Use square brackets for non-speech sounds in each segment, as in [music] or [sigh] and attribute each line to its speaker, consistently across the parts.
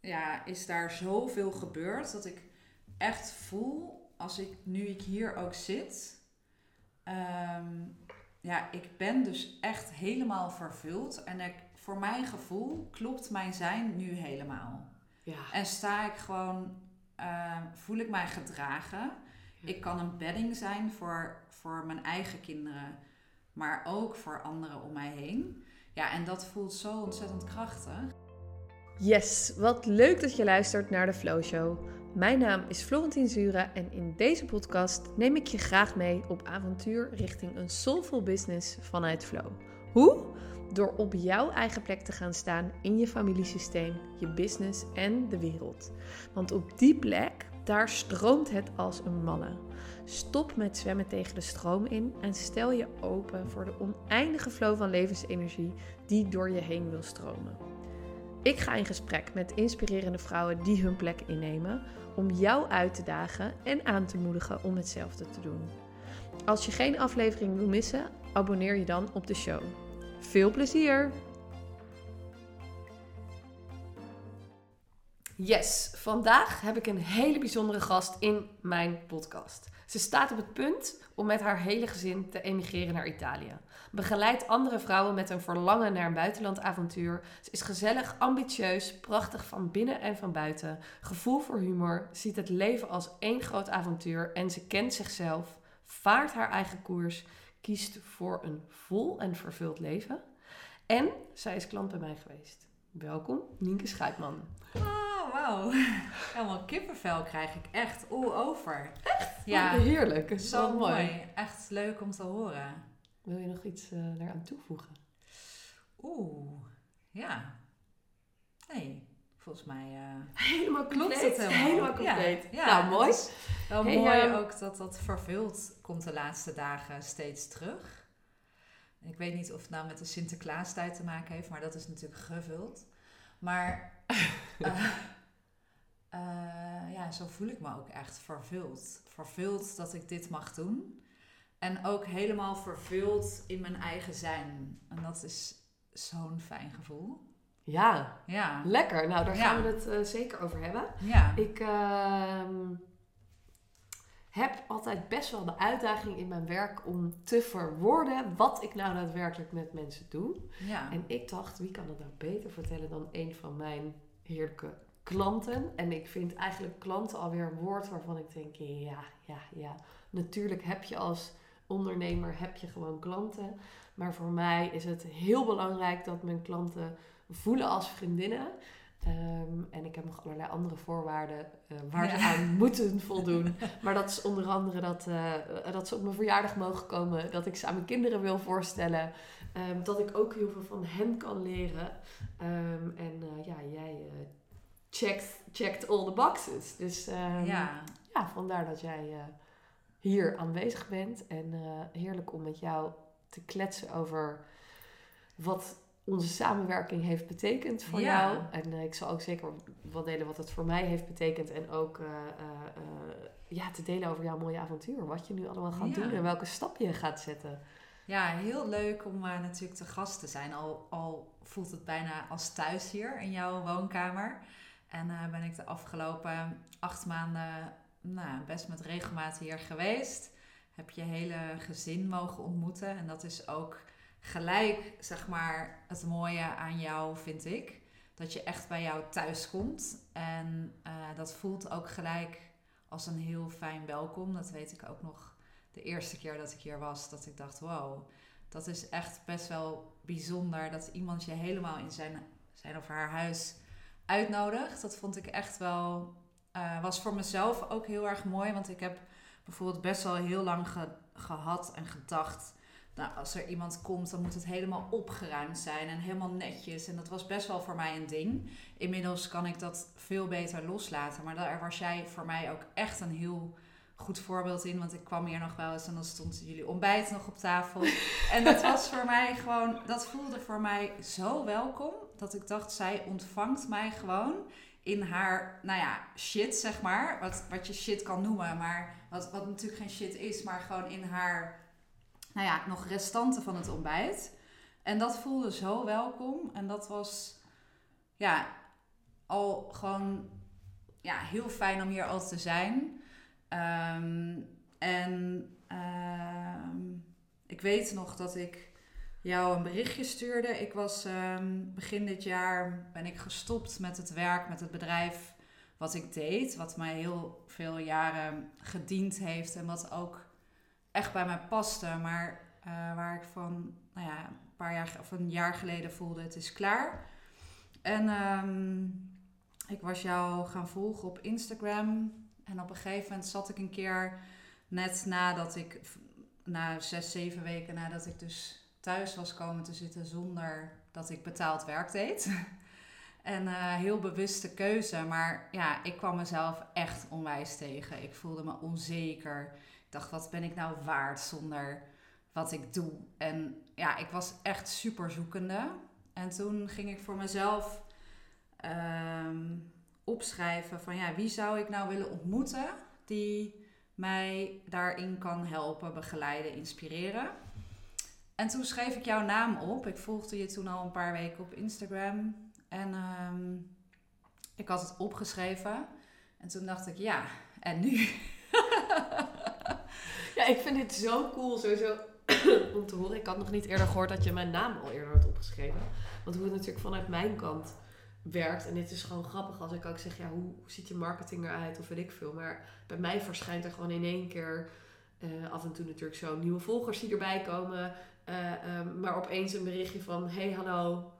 Speaker 1: ja, is daar zoveel gebeurd dat ik echt voel, als ik nu ik hier ook zit, ehm, ja, ik ben dus echt helemaal vervuld. En ik, voor mijn gevoel klopt mijn zijn nu helemaal.
Speaker 2: Ja.
Speaker 1: En sta ik gewoon, ehm, voel ik mij gedragen. Ik kan een bedding zijn voor, voor mijn eigen kinderen, maar ook voor anderen om mij heen. Ja, en dat voelt zo ontzettend krachtig.
Speaker 2: Yes, wat leuk dat je luistert naar de Flow Show. Mijn naam is Florentien Zura en in deze podcast neem ik je graag mee op avontuur richting een soulful business vanuit Flow. Hoe? Door op jouw eigen plek te gaan staan in je familiesysteem, je business en de wereld. Want op die plek, daar stroomt het als een malle. Stop met zwemmen tegen de stroom in en stel je open voor de oneindige flow van levensenergie die door je heen wil stromen. Ik ga in gesprek met inspirerende vrouwen die hun plek innemen om jou uit te dagen en aan te moedigen om hetzelfde te doen. Als je geen aflevering wil missen, abonneer je dan op de show. Veel plezier! Yes, vandaag heb ik een hele bijzondere gast in mijn podcast. Ze staat op het punt om met haar hele gezin te emigreren naar Italië. Begeleidt andere vrouwen met een verlangen naar een buitenlandavontuur. Ze is gezellig, ambitieus, prachtig van binnen en van buiten. Gevoel voor humor, ziet het leven als één groot avontuur en ze kent zichzelf, vaart haar eigen koers, kiest voor een vol en vervuld leven. En zij is klant bij mij geweest. Welkom, Nienke Schuitman.
Speaker 1: Oh, wauw. [laughs] Helemaal kippenvel krijg ik echt all over. Echt?
Speaker 2: Ja,
Speaker 1: Ja,
Speaker 2: heerlijk.
Speaker 1: zo mooi. Echt leuk om te horen.
Speaker 2: Wil je nog iets uh, daaraan toevoegen?
Speaker 1: Oeh, ja. Nee, volgens mij uh,
Speaker 2: helemaal
Speaker 1: klopt
Speaker 2: compleet.
Speaker 1: het helemaal.
Speaker 2: Helemaal compleet.
Speaker 1: Ja, ja,
Speaker 2: nou, mooi.
Speaker 1: wel
Speaker 2: Hey,
Speaker 1: mooi
Speaker 2: ehm,
Speaker 1: ook dat dat vervuld komt de laatste dagen steeds terug. Ik weet niet of het nou met de Sinterklaastijd te maken heeft, maar dat is natuurlijk gevuld. Maar [laughs] eh, ja, zo voel ik me ook echt vervuld. Vervuld dat ik dit mag doen. En ook helemaal vervuld in mijn eigen zijn. En dat is zo'n fijn gevoel.
Speaker 2: Ja,
Speaker 1: Ja,
Speaker 2: lekker. Nou, daar
Speaker 1: Ja.
Speaker 2: gaan we het eh, zeker over hebben.
Speaker 1: ja.
Speaker 2: Ik ehm, heb altijd best wel de uitdaging in mijn werk om te verwoorden wat ik nou daadwerkelijk met mensen doe.
Speaker 1: ja.
Speaker 2: En ik dacht, wie kan het nou beter vertellen dan een van mijn heerlijke klanten? En ik vind eigenlijk klanten alweer een woord waarvan ik denk, ja, ja, ja. Natuurlijk heb je als ondernemer heb je gewoon klanten. Maar voor mij is het heel belangrijk dat mijn klanten voelen als vriendinnen. Ehm, en ik heb nog allerlei andere voorwaarden eh, waar ze aan [laughs] moeten voldoen. Maar dat is onder andere dat, eh, dat ze op mijn verjaardag mogen komen. Dat ik ze aan mijn kinderen wil voorstellen. Ehm, dat ik ook heel veel van hen kan leren. Ehm, en eh, ja, jij checkt, checkt all the boxes. Dus
Speaker 1: ja.
Speaker 2: ja, vandaar dat jij hier aanwezig bent. En eh, heerlijk om met jou te kletsen over wat onze samenwerking heeft betekend voor
Speaker 1: Ja.
Speaker 2: jou. En eh, ik zal ook zeker wat delen wat het voor mij heeft betekend. En ook eh, ja, te delen over jouw mooie avontuur. Wat je nu allemaal gaat
Speaker 1: Ja.
Speaker 2: doen en welke stap je gaat zetten.
Speaker 1: Ja, heel leuk om natuurlijk te gast te zijn. Al, al voelt het bijna als thuis hier in jouw woonkamer. En eh, ben ik de afgelopen acht maanden nou, best met regelmaat hier geweest. Heb je hele gezin mogen ontmoeten. En dat is ook gelijk, zeg maar, het mooie aan jou, vind ik. Dat je echt bij jou thuis komt. En eh, dat voelt ook gelijk als een heel fijn welkom. Dat weet ik ook nog de eerste keer dat ik hier was. Dat ik dacht, wow, dat is echt best wel bijzonder. Dat iemand je helemaal in zijn, zijn of haar huis uitnodigt. Dat vond ik echt wel... eh, was voor mezelf ook heel erg mooi. Want ik heb bijvoorbeeld best wel heel lang ge- gehad en gedacht... Nou, als er iemand komt, dan moet het helemaal opgeruimd zijn en helemaal netjes. En dat was best wel voor mij een ding. Inmiddels kan ik dat veel beter loslaten. Maar daar was jij voor mij ook echt een heel goed voorbeeld in. Want ik kwam hier nog wel eens en dan stond jullie ontbijt nog op tafel. [laughs] En dat was voor mij gewoon, dat voelde voor mij zo welkom. Dat ik dacht, zij ontvangt mij gewoon in haar, nou ja, shit zeg maar. Wat, wat je shit kan noemen, maar wat, wat natuurlijk geen shit is. Maar gewoon in haar, nou ja, nog restanten van het ontbijt. En dat voelde zo welkom. En dat was, ja, al gewoon ja, heel fijn om hier altijd te zijn. Ehm, en ehm, ik weet nog dat ik jou een berichtje stuurde. Ik was ehm, begin dit jaar ben ik gestopt met het werk, met het bedrijf wat ik deed. Wat mij heel veel jaren gediend heeft en wat ook echt bij mij paste. Maar eh, waar ik van nou ja, een paar jaar of een jaar geleden voelde, het is klaar. En ik was jou gaan volgen op Instagram. En op een gegeven moment zat ik een keer net nadat ik, na zes, zeven weken nadat ik dus thuis was komen te zitten zonder dat ik betaald werk deed. [laughs] en uh, heel bewuste keuze. Maar ja, ik kwam mezelf echt onwijs tegen. Ik voelde me onzeker. Ik dacht, wat ben ik nou waard zonder wat ik doe? En ja, ik was echt super zoekende. En toen ging ik voor mezelf Ehm, opschrijven van ja, wie zou ik nou willen ontmoeten die mij daarin kan helpen, begeleiden, inspireren. En toen schreef ik jouw naam op. Ik volgde je toen al een paar weken op Instagram. En ehm, ik had het opgeschreven. En toen dacht ik, ja, en nu? [laughs]
Speaker 2: ja, ik vind dit zo cool sowieso [clears throat] om te horen. Ik had nog niet eerder gehoord dat je mijn naam al eerder had opgeschreven. Want hoe het natuurlijk vanuit mijn kant werkt. En dit is gewoon grappig als ik ook zeg, ja, hoe ziet je marketing eruit of weet ik veel. Maar bij mij verschijnt er gewoon in één keer uh, af en toe natuurlijk zo nieuwe volgers die erbij komen. Uh, um, maar opeens een berichtje van, hey hallo. [laughs]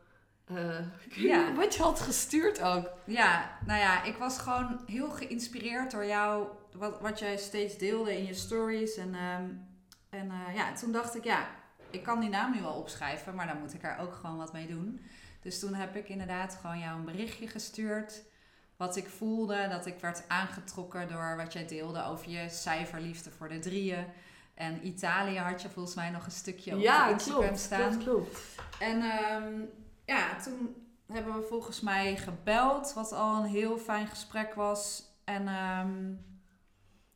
Speaker 2: Uh, ja. Wat je had gestuurd ook.
Speaker 1: Ja, nou ja, ik was gewoon heel geïnspireerd door jou, wat, wat jij steeds deelde in je stories. En, um, en ja, toen dacht ik, ja, ik kan die naam nu wel opschrijven, maar dan moet ik er ook gewoon wat mee doen. Dus toen heb ik inderdaad gewoon jou een berichtje gestuurd. Wat ik voelde, dat ik werd aangetrokken door wat jij deelde over je cijferliefde voor de drieën. En Italië had je volgens mij nog een stukje op ja, Instagram klopt, staan. Ja, klopt. En um, ja, toen hebben we volgens mij gebeld, wat al een heel fijn gesprek was. En um,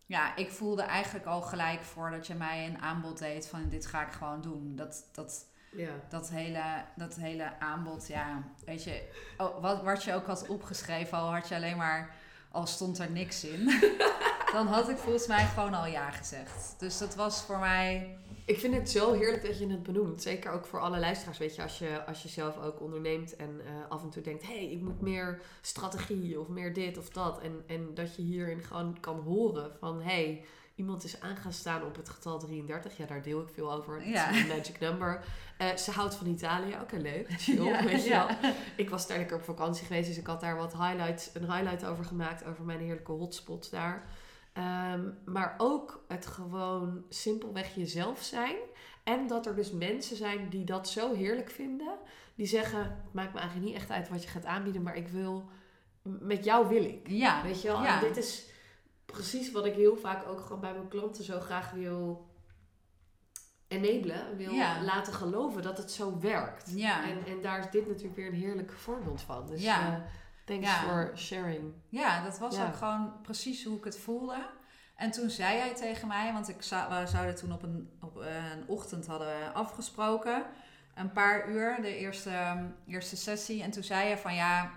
Speaker 1: ja, ik voelde eigenlijk al gelijk voordat je mij een aanbod deed van dit ga ik gewoon doen. Dat, dat, ja. Dat, hele, dat hele aanbod, ja, weet je, oh, wat, wat je ook had opgeschreven, al had je alleen maar, al stond er niks in, [laughs] dan had ik volgens mij gewoon al ja gezegd. Dus dat was voor mij.
Speaker 2: Ik vind het zo heerlijk dat je het benoemt. Zeker ook voor alle luisteraars, weet je, als je, als je zelf ook onderneemt en uh, af en toe denkt, hé, hey, ik moet meer strategie of meer dit of dat. En, en dat je hierin gewoon kan horen van, hé, hey, Iemand is aangaan staan op het getal 33. Ja, daar deel ik veel over. Dat is een magic number. Uh, ze houdt van Italië. Oké, leuk. [laughs] Chill, ja, weet je wel. Ik was daar lekker op vakantie geweest. Dus ik had daar wat highlights, een highlight over gemaakt. Over mijn heerlijke hotspots daar. Um, maar ook het gewoon simpelweg jezelf zijn. En dat er dus mensen zijn die dat zo heerlijk vinden. Die zeggen, het maakt me eigenlijk niet echt uit wat je gaat aanbieden. Maar ik wil, met jou wil ik. Ja. Weet je wel? En dit is precies wat ik heel vaak ook gewoon bij mijn klanten zo graag wil enablen, wil laten geloven dat het zo werkt. Ja. En, en daar is dit natuurlijk weer een heerlijk voorbeeld van. Dus ja. Uh, thanks for sharing.
Speaker 1: Ja, dat was ook gewoon precies hoe ik het voelde. En toen zei jij tegen mij, want ik zou, we zouden toen op een, op een ochtend hadden afgesproken, een paar uur, de eerste, eerste sessie. En toen zei je van ja,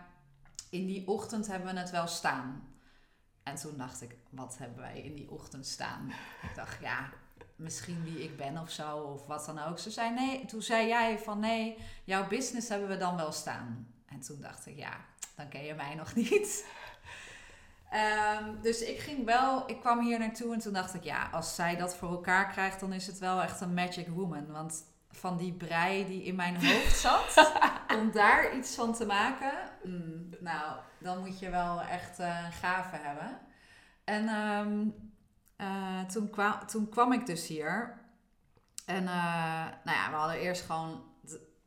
Speaker 1: in die ochtend hebben we het wel staan. En toen dacht ik, wat hebben wij in die ochtend staan? Ik dacht, ja, misschien wie ik ben of zo, of wat dan ook. Ze zei nee, toen zei jij van nee, jouw business hebben we dan wel staan. En toen dacht ik, ja, dan ken je mij nog niet. Ehm, dus ik ging wel, ik kwam hier naartoe en toen dacht ik, ja, als zij dat voor elkaar krijgt, dan is het wel echt een magic woman. Want van die brei die in mijn hoofd zat, [laughs] om daar iets van te maken, mm, nou, dan moet je wel echt uh, gave hebben. En um, uh, toen, kwam, toen kwam ik dus hier. En uh, nou ja, we hadden eerst gewoon.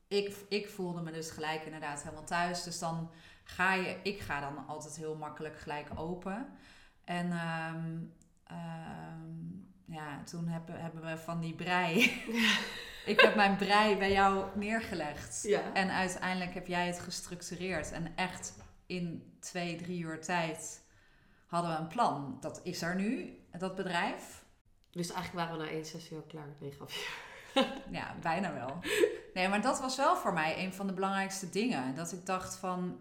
Speaker 1: Ik, ik voelde me dus gelijk inderdaad helemaal thuis. Dus dan ga je. Ik ga dan altijd heel makkelijk gelijk open. En um, um, ja, toen hebben, hebben we van die brei. [laughs] ik heb mijn brei bij jou neergelegd. Ja. En uiteindelijk heb jij het gestructureerd. En echt in twee, drie uur tijd hadden we een plan. Dat is er nu, dat bedrijf.
Speaker 2: Dus eigenlijk waren we na één sessie al klaar. Nee, grapje. [laughs]
Speaker 1: ja, bijna wel. Nee, maar dat was wel voor mij een van de belangrijkste dingen. Dat ik dacht van,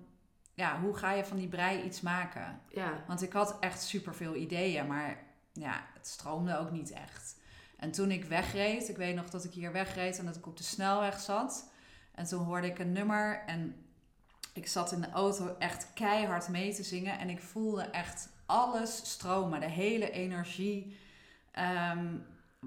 Speaker 1: ja, hoe ga je van die brei iets maken?
Speaker 2: Ja.
Speaker 1: Want ik had echt superveel ideeën, maar ja, het stroomde ook niet echt. En toen ik wegreed, ik weet nog dat ik hier wegreed en dat ik op de snelweg zat. En toen hoorde ik een nummer en ik zat in de auto echt keihard mee te zingen. En ik voelde echt alles stromen. De hele energie ehm,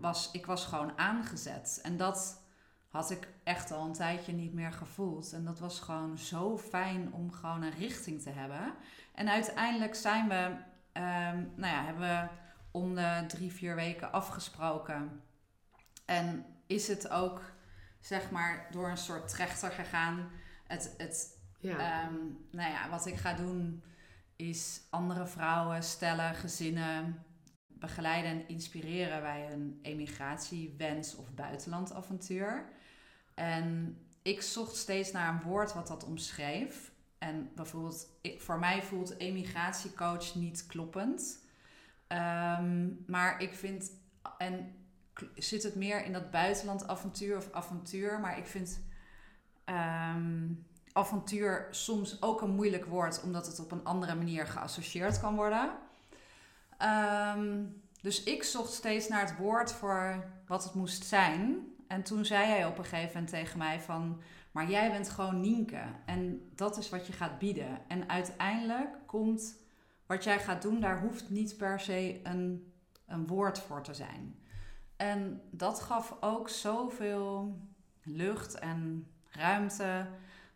Speaker 1: was, ik was gewoon aangezet. En dat had ik echt al een tijdje niet meer gevoeld. En dat was gewoon zo fijn om gewoon een richting te hebben. En uiteindelijk zijn we, um, nou ja, hebben we om de drie, vier weken afgesproken. En is het ook, zeg maar, door een soort trechter gegaan. Het, het,
Speaker 2: Ja.
Speaker 1: ehm, nou ja, wat ik ga doen is andere vrouwen, stellen, gezinnen begeleiden en inspireren bij een emigratiewens of buitenlandavontuur. En ik zocht steeds naar een woord wat dat omschreef. En bijvoorbeeld, voor mij voelt emigratiecoach niet kloppend. Ehm, maar ik vind, en zit het meer in dat buitenlandavontuur of avontuur, maar ik vind ehm, avontuur soms ook een moeilijk woord, omdat het op een andere manier geassocieerd kan worden. Ehm, dus ik zocht steeds naar het woord voor wat het moest zijn. En toen zei hij op een gegeven moment tegen mij van... Maar jij bent gewoon Nienke. En dat is wat je gaat bieden. En uiteindelijk komt wat jij gaat doen... daar hoeft niet per se een, een woord voor te zijn. En dat gaf ook zoveel lucht en ruimte...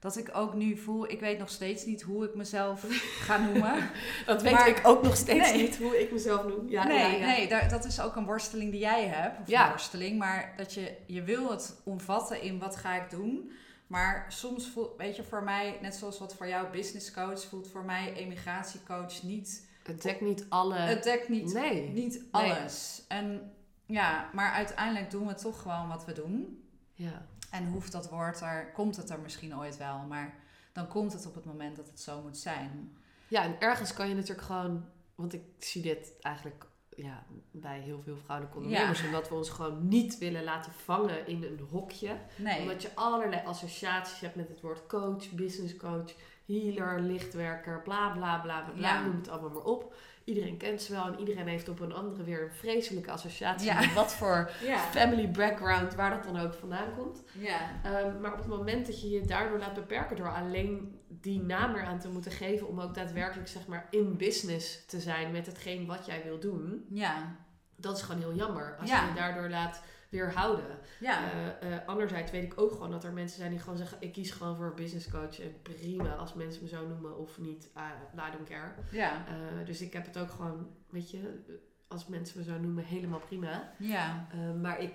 Speaker 1: dat ik ook nu voel... Ik weet nog steeds niet hoe ik mezelf ga noemen. [laughs]
Speaker 2: Dat weet
Speaker 1: Maar-
Speaker 2: ik ook nog steeds
Speaker 1: Nee.
Speaker 2: niet hoe ik mezelf noem. Ja,
Speaker 1: nee,
Speaker 2: ja, ja.
Speaker 1: nee dat is ook een worsteling die jij hebt. Of een worsteling, maar dat je, je wil het omvatten in wat ga ik doen. Maar soms voelt, weet je, voor mij, net zoals wat voor jou business coach, voelt voor mij emigratiecoach niet.
Speaker 2: Het dekt niet alle...
Speaker 1: Het dekt niet,
Speaker 2: nee.
Speaker 1: niet alles. En ja, maar uiteindelijk doen we toch gewoon wat we doen.
Speaker 2: Ja.
Speaker 1: En hoeft dat woord er, komt het er misschien ooit wel, maar dan komt het op het moment dat het zo moet zijn.
Speaker 2: ja, en ergens kan je natuurlijk gewoon... Want ik zie dit eigenlijk ja, bij heel veel vrouwelijke ondernemers. Omdat we ons gewoon niet willen laten vangen in een hokje.
Speaker 1: Nee.
Speaker 2: Omdat je allerlei associaties hebt met het woord coach, business coach, healer, lichtwerker, bla bla bla bla, bla
Speaker 1: Ja.
Speaker 2: noem het allemaal maar op. Iedereen kent ze wel en iedereen heeft op een andere weer een vreselijke associatie
Speaker 1: Ja.
Speaker 2: met wat voor [laughs]
Speaker 1: ja.
Speaker 2: family background, waar dat dan ook vandaan komt.
Speaker 1: Ja.
Speaker 2: Ehm, maar op het moment dat je je daardoor laat beperken door alleen die naam eraan te moeten geven om ook daadwerkelijk zeg maar in business te zijn met hetgeen wat jij wil doen,
Speaker 1: Ja.
Speaker 2: dat is gewoon heel jammer als je je daardoor laat weerhouden.
Speaker 1: Ja.
Speaker 2: Eh, eh, anderzijds weet ik ook gewoon dat er mensen zijn die gewoon zeggen: ik kies gewoon voor business coach en prima als mensen me zo noemen of niet, uh, I don't care.
Speaker 1: Ja.
Speaker 2: Dus ik heb het ook gewoon, weet je, als mensen me zo noemen, helemaal prima.
Speaker 1: Ja.
Speaker 2: Maar ik,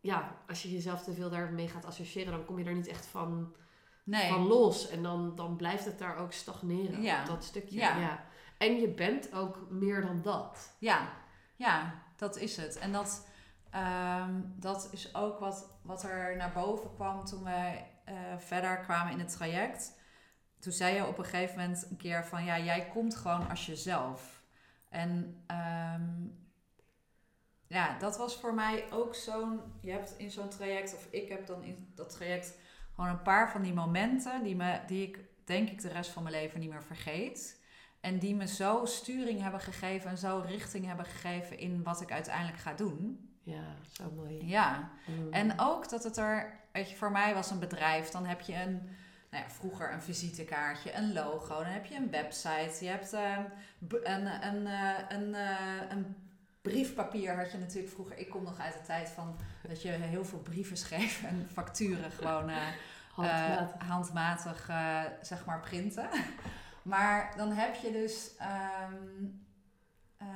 Speaker 2: ja, als je jezelf te veel daarmee gaat associëren, dan kom je er niet echt van,
Speaker 1: Nee.
Speaker 2: van los. En dan, dan blijft het daar ook stagneren,
Speaker 1: Ja.
Speaker 2: op dat stukje.
Speaker 1: Ja.
Speaker 2: Ja. En je bent ook meer dan dat.
Speaker 1: Ja, ja, dat is het. En dat, ehm, dat is ook wat, wat er naar boven kwam toen wij eh, verder kwamen in het traject. Toen zei je op een gegeven moment een keer van ja, jij komt gewoon als jezelf. En ehm, ja, dat was voor mij ook zo'n. Je hebt in zo'n traject, of ik heb dan in dat traject gewoon een paar van die momenten die, me, die ik denk ik de rest van mijn leven niet meer vergeet. En die me zo sturing hebben gegeven en zo richting hebben gegeven in wat ik uiteindelijk ga doen.
Speaker 2: Ja, zo mooi.
Speaker 1: Ja.
Speaker 2: Mm.
Speaker 1: En ook dat het er, weet je, voor mij was een bedrijf. Dan heb je een, nou ja, vroeger een visitekaartje, een logo. Dan heb je een website. Je hebt ehm, een, een, eh, een, eh, een briefpapier had je natuurlijk vroeger. Ik kom nog uit de tijd van dat je heel veel brieven schreef en facturen gewoon eh,
Speaker 2: Handmatig.
Speaker 1: handmatig zeg maar printen. maar dan heb je dus, ehm, eh,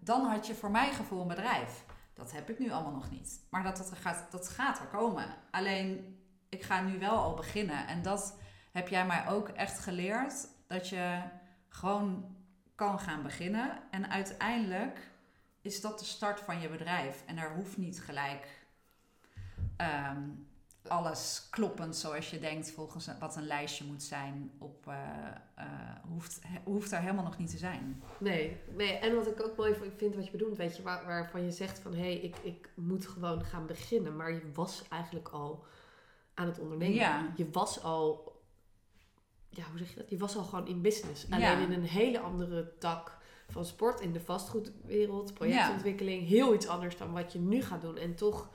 Speaker 1: dan had je voor mijn gevoel een bedrijf. Dat heb ik nu allemaal nog niet. Maar dat, dat, gaat, dat gaat er komen. Alleen, ik ga nu wel al beginnen. En dat heb jij mij ook echt geleerd. Dat je gewoon kan gaan beginnen. En uiteindelijk is dat de start van je bedrijf. En er hoeft niet gelijk ehm, alles kloppend zoals je denkt volgens wat een lijstje moet zijn. Op, eh, eh, hoeft, hoeft er helemaal nog niet te zijn.
Speaker 2: Nee, nee, en wat ik ook mooi vind wat je bedoelt, weet je, waar, waarvan je zegt van hé, hey, ik, ik moet gewoon gaan beginnen. Maar je was eigenlijk al aan het ondernemen.
Speaker 1: Ja.
Speaker 2: Je was al ja, hoe zeg je dat? Je was al gewoon in business. Alleen in een hele andere tak van sport, in de vastgoedwereld, projectontwikkeling. Heel iets anders dan wat je nu gaat doen. En toch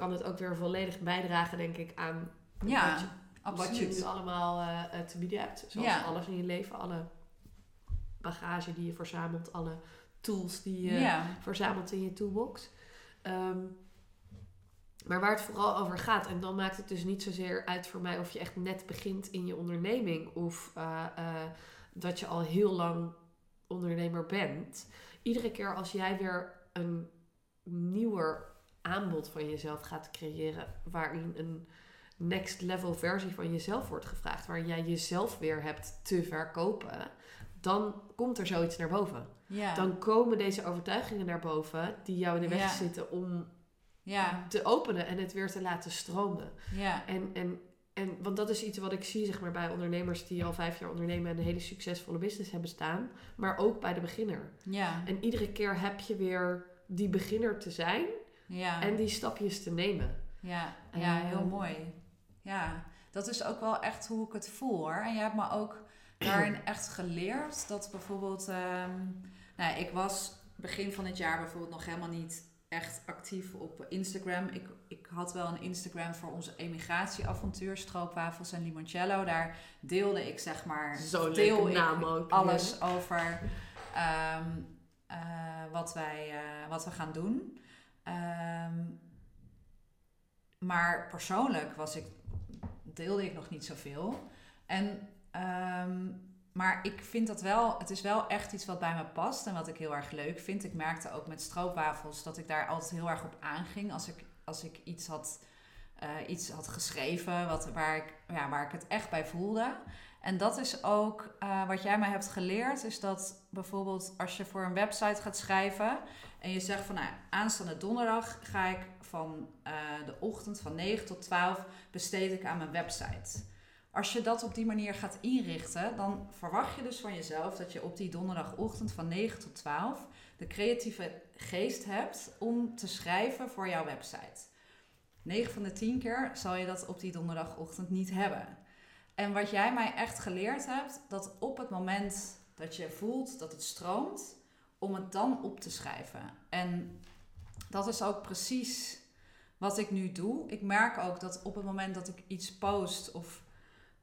Speaker 2: kan het ook weer volledig bijdragen, denk ik, aan
Speaker 1: ja,
Speaker 2: wat, je, wat je nu allemaal uh, te bieden hebt. Zoals alles in je leven, alle bagage die je verzamelt, alle tools die je verzamelt in je toolbox. Ehm, maar waar het vooral over gaat, en dan maakt het dus niet zozeer uit voor mij of je echt net begint in je onderneming of uh, uh, dat je al heel lang ondernemer bent. Iedere keer als jij weer een nieuwer aanbod van jezelf gaat creëren, waarin een next level versie van jezelf wordt gevraagd, waar jij jezelf weer hebt te verkopen, dan komt er zoiets naar boven. Ja. Dan komen deze overtuigingen naar boven die jou in de weg zitten om ja. te openen en het weer te laten stromen. Ja. En, en, en, want dat is iets wat ik zie zeg maar, bij ondernemers die al vijf jaar ondernemen en een hele succesvolle business hebben staan, maar ook bij de beginner. Ja. En iedere keer heb je weer die beginner te zijn ja. en die stapjes te nemen.
Speaker 1: Ja, ja heel mooi. Ja, dat is ook wel echt hoe ik het voel hoor. En je hebt me ook [clears throat] daarin echt geleerd dat bijvoorbeeld, um, nou, ik was begin van het jaar bijvoorbeeld nog helemaal niet echt actief op Instagram. Ik, ik had wel een Instagram voor onze emigratieavontuur, stroopwafels en limoncello. Daar deelde ik zeg maar
Speaker 2: Zo deel ik ook,
Speaker 1: alles over ehm, eh, wat, wij, uh, wat we gaan doen. Ehm, maar persoonlijk was ik, deelde ik nog niet zoveel. En um, maar ik vind dat wel, het is wel echt iets wat bij me past en wat ik heel erg leuk vind. Ik merkte ook met stroopwafels dat ik daar altijd heel erg op aanging als ik, als ik iets, had, uh, iets had geschreven wat, waar, ik, ja, waar ik het echt bij voelde. En dat is ook uh, wat jij mij hebt geleerd, is dat bijvoorbeeld als je voor een website gaat schrijven en je zegt van nou, aanstaande donderdag ga ik van uh, de ochtend van 9 tot 12 besteed ik aan mijn website. Als je dat op die manier gaat inrichten, dan verwacht je dus van jezelf dat je op die donderdagochtend van 9 tot 12 de creatieve geest hebt om te schrijven voor jouw website. 9 van de 10 keer zal je dat op die donderdagochtend niet hebben. En wat jij mij echt geleerd hebt, dat op het moment dat je voelt dat het stroomt, om het dan op te schrijven. En dat is ook precies wat ik nu doe. Ik merk ook dat op het moment dat ik iets post of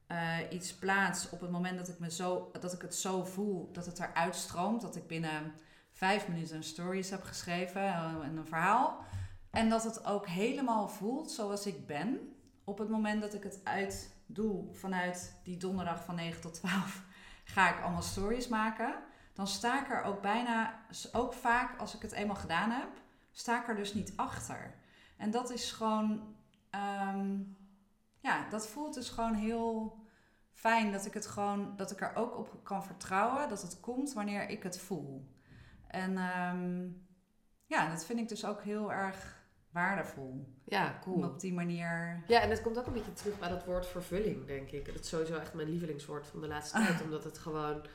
Speaker 1: uh, iets plaats op het moment dat ik, me zo, dat ik het zo voel, dat het eruit stroomt. Dat ik binnen vijf minuten een stories heb geschreven en een verhaal. En dat het ook helemaal voelt zoals ik ben. Op het moment dat ik het uit doe vanuit die donderdag van 9 tot 12 ga ik allemaal stories maken. Dan sta ik er ook bijna, ook vaak als ik het eenmaal gedaan heb, sta ik er dus niet achter. En dat is gewoon um, ja, dat voelt dus gewoon heel fijn dat ik het gewoon, dat ik er ook op kan vertrouwen dat het komt wanneer ik het voel. En um, ja, dat vind ik dus ook heel erg waardevol.
Speaker 2: Ja, cool.
Speaker 1: Om op die manier.
Speaker 2: Ja, en het komt ook een beetje terug bij dat woord vervulling, denk ik. Dat is sowieso echt mijn lievelingswoord van de laatste [laughs] tijd, omdat het gewoon.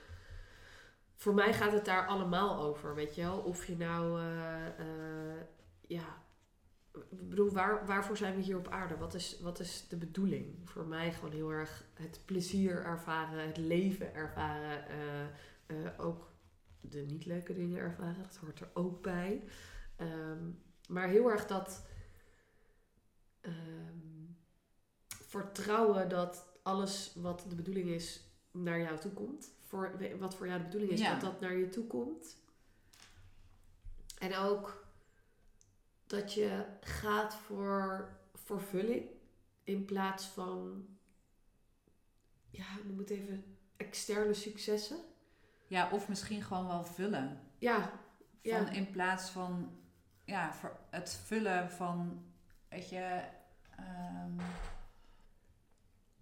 Speaker 2: Voor mij gaat het daar allemaal over, weet je wel. Of je nou, uh, uh, ja, ik bedoel, waar, waarvoor zijn we hier op aarde? Wat is, wat is de bedoeling? Voor mij gewoon heel erg het plezier ervaren, het leven ervaren. Uh, ook de niet leuke dingen ervaren, dat hoort er ook bij. Um, maar heel erg dat um, vertrouwen dat alles wat de bedoeling is naar jou toe komt. Voor, wat voor jou de bedoeling is, ja. dat dat naar je toe komt. En ook dat je gaat voor vervulling in plaats van, ja, noem het even, externe successen.
Speaker 1: Ja, of misschien gewoon wel vullen.
Speaker 2: Ja.
Speaker 1: Van
Speaker 2: ja.
Speaker 1: In plaats van, ja, het vullen van, weet je, um,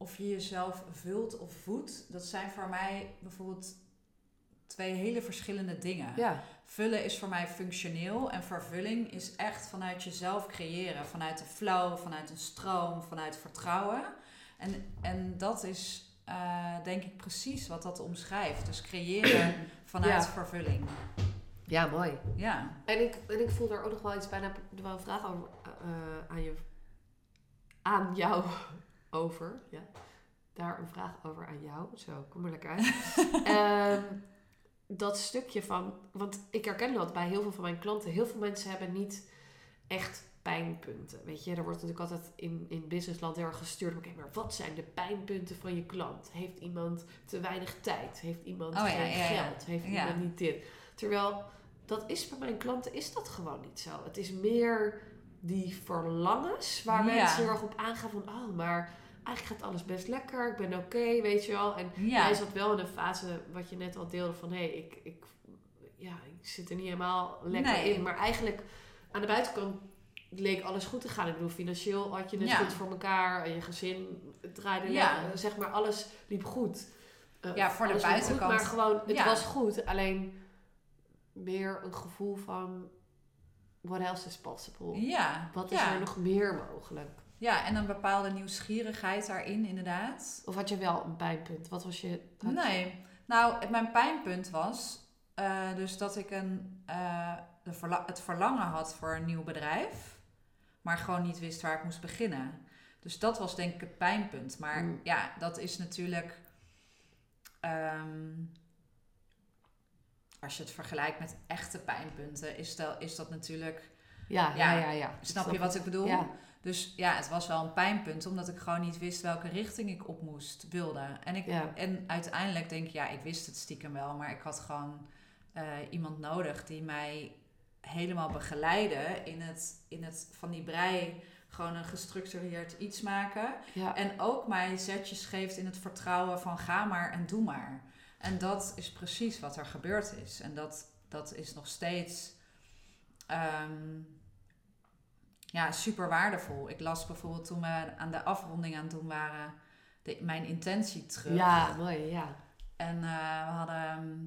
Speaker 1: of je jezelf vult of voedt. Dat zijn voor mij bijvoorbeeld twee hele verschillende dingen. Ja. Vullen is voor mij functioneel en vervulling is echt vanuit jezelf creëren. Vanuit de flow, vanuit een stroom, vanuit vertrouwen. En, en dat is uh, denk ik precies wat dat omschrijft. Dus creëren [clears throat] vanuit ja. vervulling.
Speaker 2: Ja, mooi.
Speaker 1: Ja.
Speaker 2: En ik, en ik voel daar ook nog wel iets bijna wel een vraag over, uh, aan, je, aan jou over. Ja. daar een vraag over aan jou. Zo, kom er lekker uit. [laughs] Ehm, dat stukje van, want ik herken dat bij heel veel van mijn klanten. Heel veel mensen hebben niet echt pijnpunten. Weet je, er wordt natuurlijk altijd in, in businessland heel erg gestuurd. Oké, maar wat zijn de pijnpunten van je klant? Heeft iemand te weinig tijd? Heeft iemand
Speaker 1: Oh,
Speaker 2: geen
Speaker 1: ja, ja.
Speaker 2: geld? Heeft
Speaker 1: Ja.
Speaker 2: iemand niet dit? Terwijl dat is bij mijn klanten is dat gewoon niet zo. Het is meer die verlangens waar mensen heel erg op aangaan van, oh, maar eigenlijk gaat alles best lekker. Ik ben oké, weet je wel. En
Speaker 1: Ja.
Speaker 2: hij zat wel in een fase, wat je net al deelde, van hé, hey, ik, ik, ja, ik zit er niet helemaal lekker
Speaker 1: Nee.
Speaker 2: in. Maar eigenlijk aan de buitenkant leek alles goed te gaan. Ik bedoel, financieel had je het
Speaker 1: Ja.
Speaker 2: goed voor elkaar. En je gezin draaide
Speaker 1: Ja.
Speaker 2: lekker. Zeg maar, alles liep goed. Eh,
Speaker 1: Ja, voor de
Speaker 2: goed,
Speaker 1: buitenkant.
Speaker 2: maar gewoon, het was goed. Alleen meer een gevoel van, what else is possible?
Speaker 1: Ja.
Speaker 2: Wat is er nog meer mogelijk?
Speaker 1: Ja, en een bepaalde nieuwsgierigheid daarin, inderdaad.
Speaker 2: Of had je wel een pijnpunt? Wat was je...
Speaker 1: Nee. Nou, mijn pijnpunt was eh, dus dat ik een, eh, de verla- het verlangen had voor een nieuw bedrijf, maar gewoon niet wist waar ik moest beginnen. Dus dat was denk ik het pijnpunt. Maar
Speaker 2: Mm.
Speaker 1: ja, dat is natuurlijk. ehm, als je het vergelijkt met echte pijnpunten, is dat, is dat natuurlijk.
Speaker 2: Ja, ja,
Speaker 1: Ja,
Speaker 2: ja. ja.
Speaker 1: Snap je wat ik bedoel?
Speaker 2: Ja.
Speaker 1: Dus ja, het was wel een pijnpunt, omdat ik gewoon niet wist welke richting ik op moest, wilde. En, ik,
Speaker 2: Ja.
Speaker 1: en uiteindelijk denk ik, ja, ik wist het stiekem wel, maar ik had gewoon eh, iemand nodig die mij helemaal begeleidde in het, in het van die brei gewoon een gestructureerd iets maken.
Speaker 2: Ja.
Speaker 1: En ook mij zetjes geeft in het vertrouwen van ga maar en doe maar. En dat is precies wat er gebeurd is. En dat, dat is nog steeds ehm, ja, super waardevol. Ik las bijvoorbeeld toen we aan de afronding aan het doen waren, de, mijn intentie terug.
Speaker 2: Ja, mooi, ja.
Speaker 1: En eh, we hadden ehm,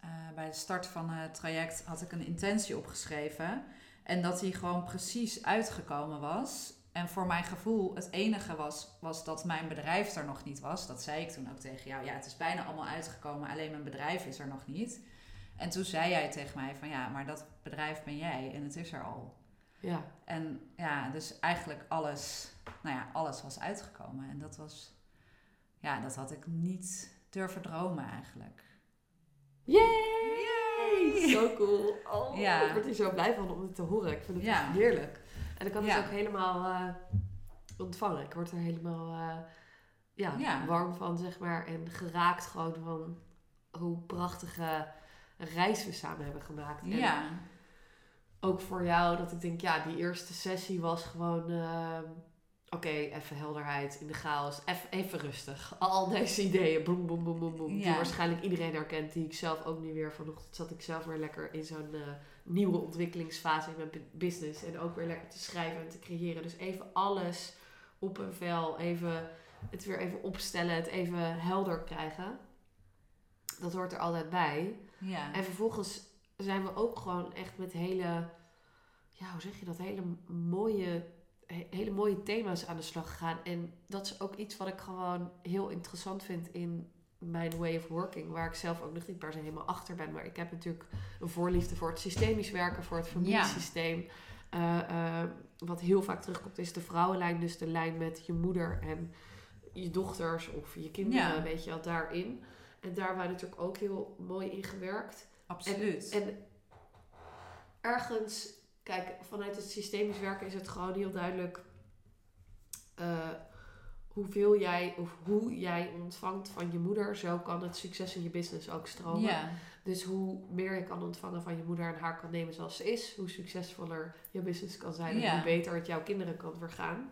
Speaker 1: eh, bij de start van het traject had ik een intentie opgeschreven. En dat die gewoon precies uitgekomen was. En voor mijn gevoel, het enige was, was dat mijn bedrijf er nog niet was. Dat zei ik toen ook tegen jou. Ja, het is bijna allemaal uitgekomen, alleen mijn bedrijf is er nog niet. En toen zei jij tegen mij van ja, maar dat bedrijf ben jij en het is er al.
Speaker 2: Ja.
Speaker 1: En ja, dus eigenlijk alles, nou ja, alles was uitgekomen. En dat was, ja, dat had ik niet durven dromen eigenlijk.
Speaker 2: Yay! Zo cool. Oh,
Speaker 1: Ja.
Speaker 2: Ik word hier zo blij van om het te horen. Ik vind het
Speaker 1: Ja.
Speaker 2: echt heerlijk. En ik kan het
Speaker 1: Ja.
Speaker 2: ook helemaal eh, ontvangen. Ik word er helemaal eh, ja,
Speaker 1: Ja.
Speaker 2: warm van, zeg maar. En geraakt gewoon van hoe prachtige reis we samen hebben gemaakt. En
Speaker 1: Ja,
Speaker 2: ook voor jou, dat ik denk, ja, die eerste sessie was gewoon... eh, Oké, even helderheid in de chaos. Even, even rustig. Al deze ideeën, boem, boem, boem, boem, boem. Die waarschijnlijk iedereen herkent. Die ik zelf ook nu weer vanochtend zat ik zelf weer lekker in zo'n eh, nieuwe ontwikkelingsfase in mijn bu- business. En ook weer lekker te schrijven en te creëren. Dus even alles op een vel. Even het weer even opstellen. Het even helder krijgen. Dat hoort er altijd bij.
Speaker 1: ja.
Speaker 2: En vervolgens zijn we ook gewoon echt met hele, ja, hoe zeg je dat, hele mooie, he- hele mooie thema's aan de slag gegaan. En dat is ook iets wat ik gewoon heel interessant vind in mijn way of working, waar ik zelf ook nog niet per se helemaal achter ben. Maar ik heb natuurlijk een voorliefde voor het systemisch werken, voor het familiesysteem. Eh, eh, wat heel vaak terugkomt is de vrouwenlijn, dus de lijn met je moeder en je dochters of je kinderen,
Speaker 1: Ja.
Speaker 2: weet je wel, daarin. En daar wij natuurlijk ook heel mooi in gewerkt.
Speaker 1: Absoluut.
Speaker 2: En ergens, kijk, vanuit het systemisch werken is het gewoon heel duidelijk eh, hoeveel jij of hoe jij ontvangt van je moeder. Zo kan het succes in je business ook stromen. Dus hoe meer je kan ontvangen van je moeder en haar kan nemen zoals ze is, hoe succesvoller je business kan zijn en hoe beter het jouw kinderen kan vergaan.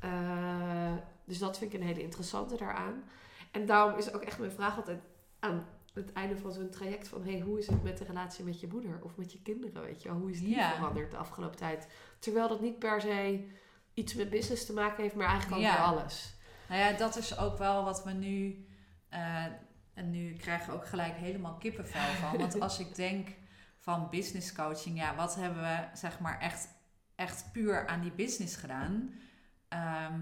Speaker 2: Eh, dus dat vind ik een hele interessante daaraan. En daarom is ook echt mijn vraag altijd aan het einde van zo'n traject van... Hey, hoe is het met de relatie met je moeder of met je kinderen, weet je wel? Hoe is die
Speaker 1: Ja.
Speaker 2: veranderd de afgelopen tijd? Terwijl dat niet per se iets met business te maken heeft, maar eigenlijk over
Speaker 1: Ja.
Speaker 2: alles.
Speaker 1: Nou ja, dat is ook wel wat we nu. eh, en nu krijg ik ook gelijk helemaal kippenvel van. Want [laughs] als ik denk van business coaching, ja, wat hebben we zeg maar echt, echt puur aan die business gedaan? Ehm,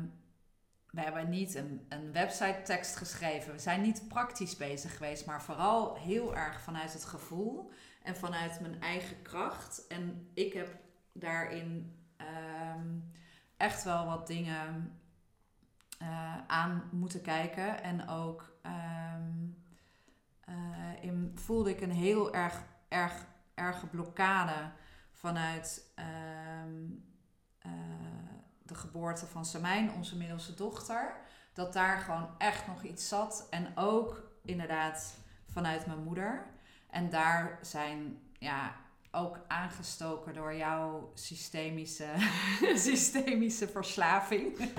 Speaker 1: we hebben niet een, website tekst geschreven. We zijn niet praktisch bezig geweest, maar vooral heel erg vanuit het gevoel en vanuit mijn eigen kracht. En ik heb daarin ehm, echt wel wat dingen eh, aan moeten kijken. En ook ehm, eh, in, voelde ik een heel erg, erg, erge blokkade vanuit ehm, eh, de geboorte van Samijn, onze middelste dochter. Dat daar gewoon echt nog iets zat. En ook inderdaad vanuit mijn moeder. En daar zijn ja, ook aangestoken door jouw systemische, [laughs] systemische verslaving.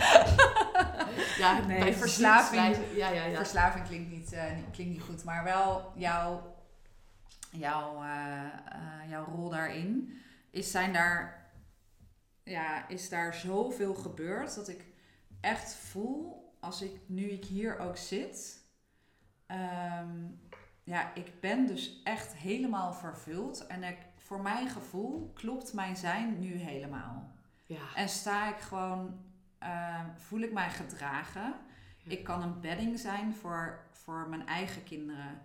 Speaker 2: Ja, [laughs]
Speaker 1: Nee,
Speaker 2: bij
Speaker 1: verslaving-
Speaker 2: Ja, ja, ja.
Speaker 1: Verslaving klinkt niet, eh, niet- klinkt niet goed, maar wel jouw, jouw, eh, eh, jouw rol daarin. Is, zijn daar, ja, is daar zoveel gebeurd dat ik echt voel, als ik nu ik hier ook zit, ehm, ja, ik ben dus echt helemaal vervuld. En ik, voor mijn gevoel klopt mijn zijn nu helemaal.
Speaker 2: ja.
Speaker 1: En sta ik gewoon, ehm, voel ik mij gedragen. Ik kan een bedding zijn voor, voor mijn eigen kinderen,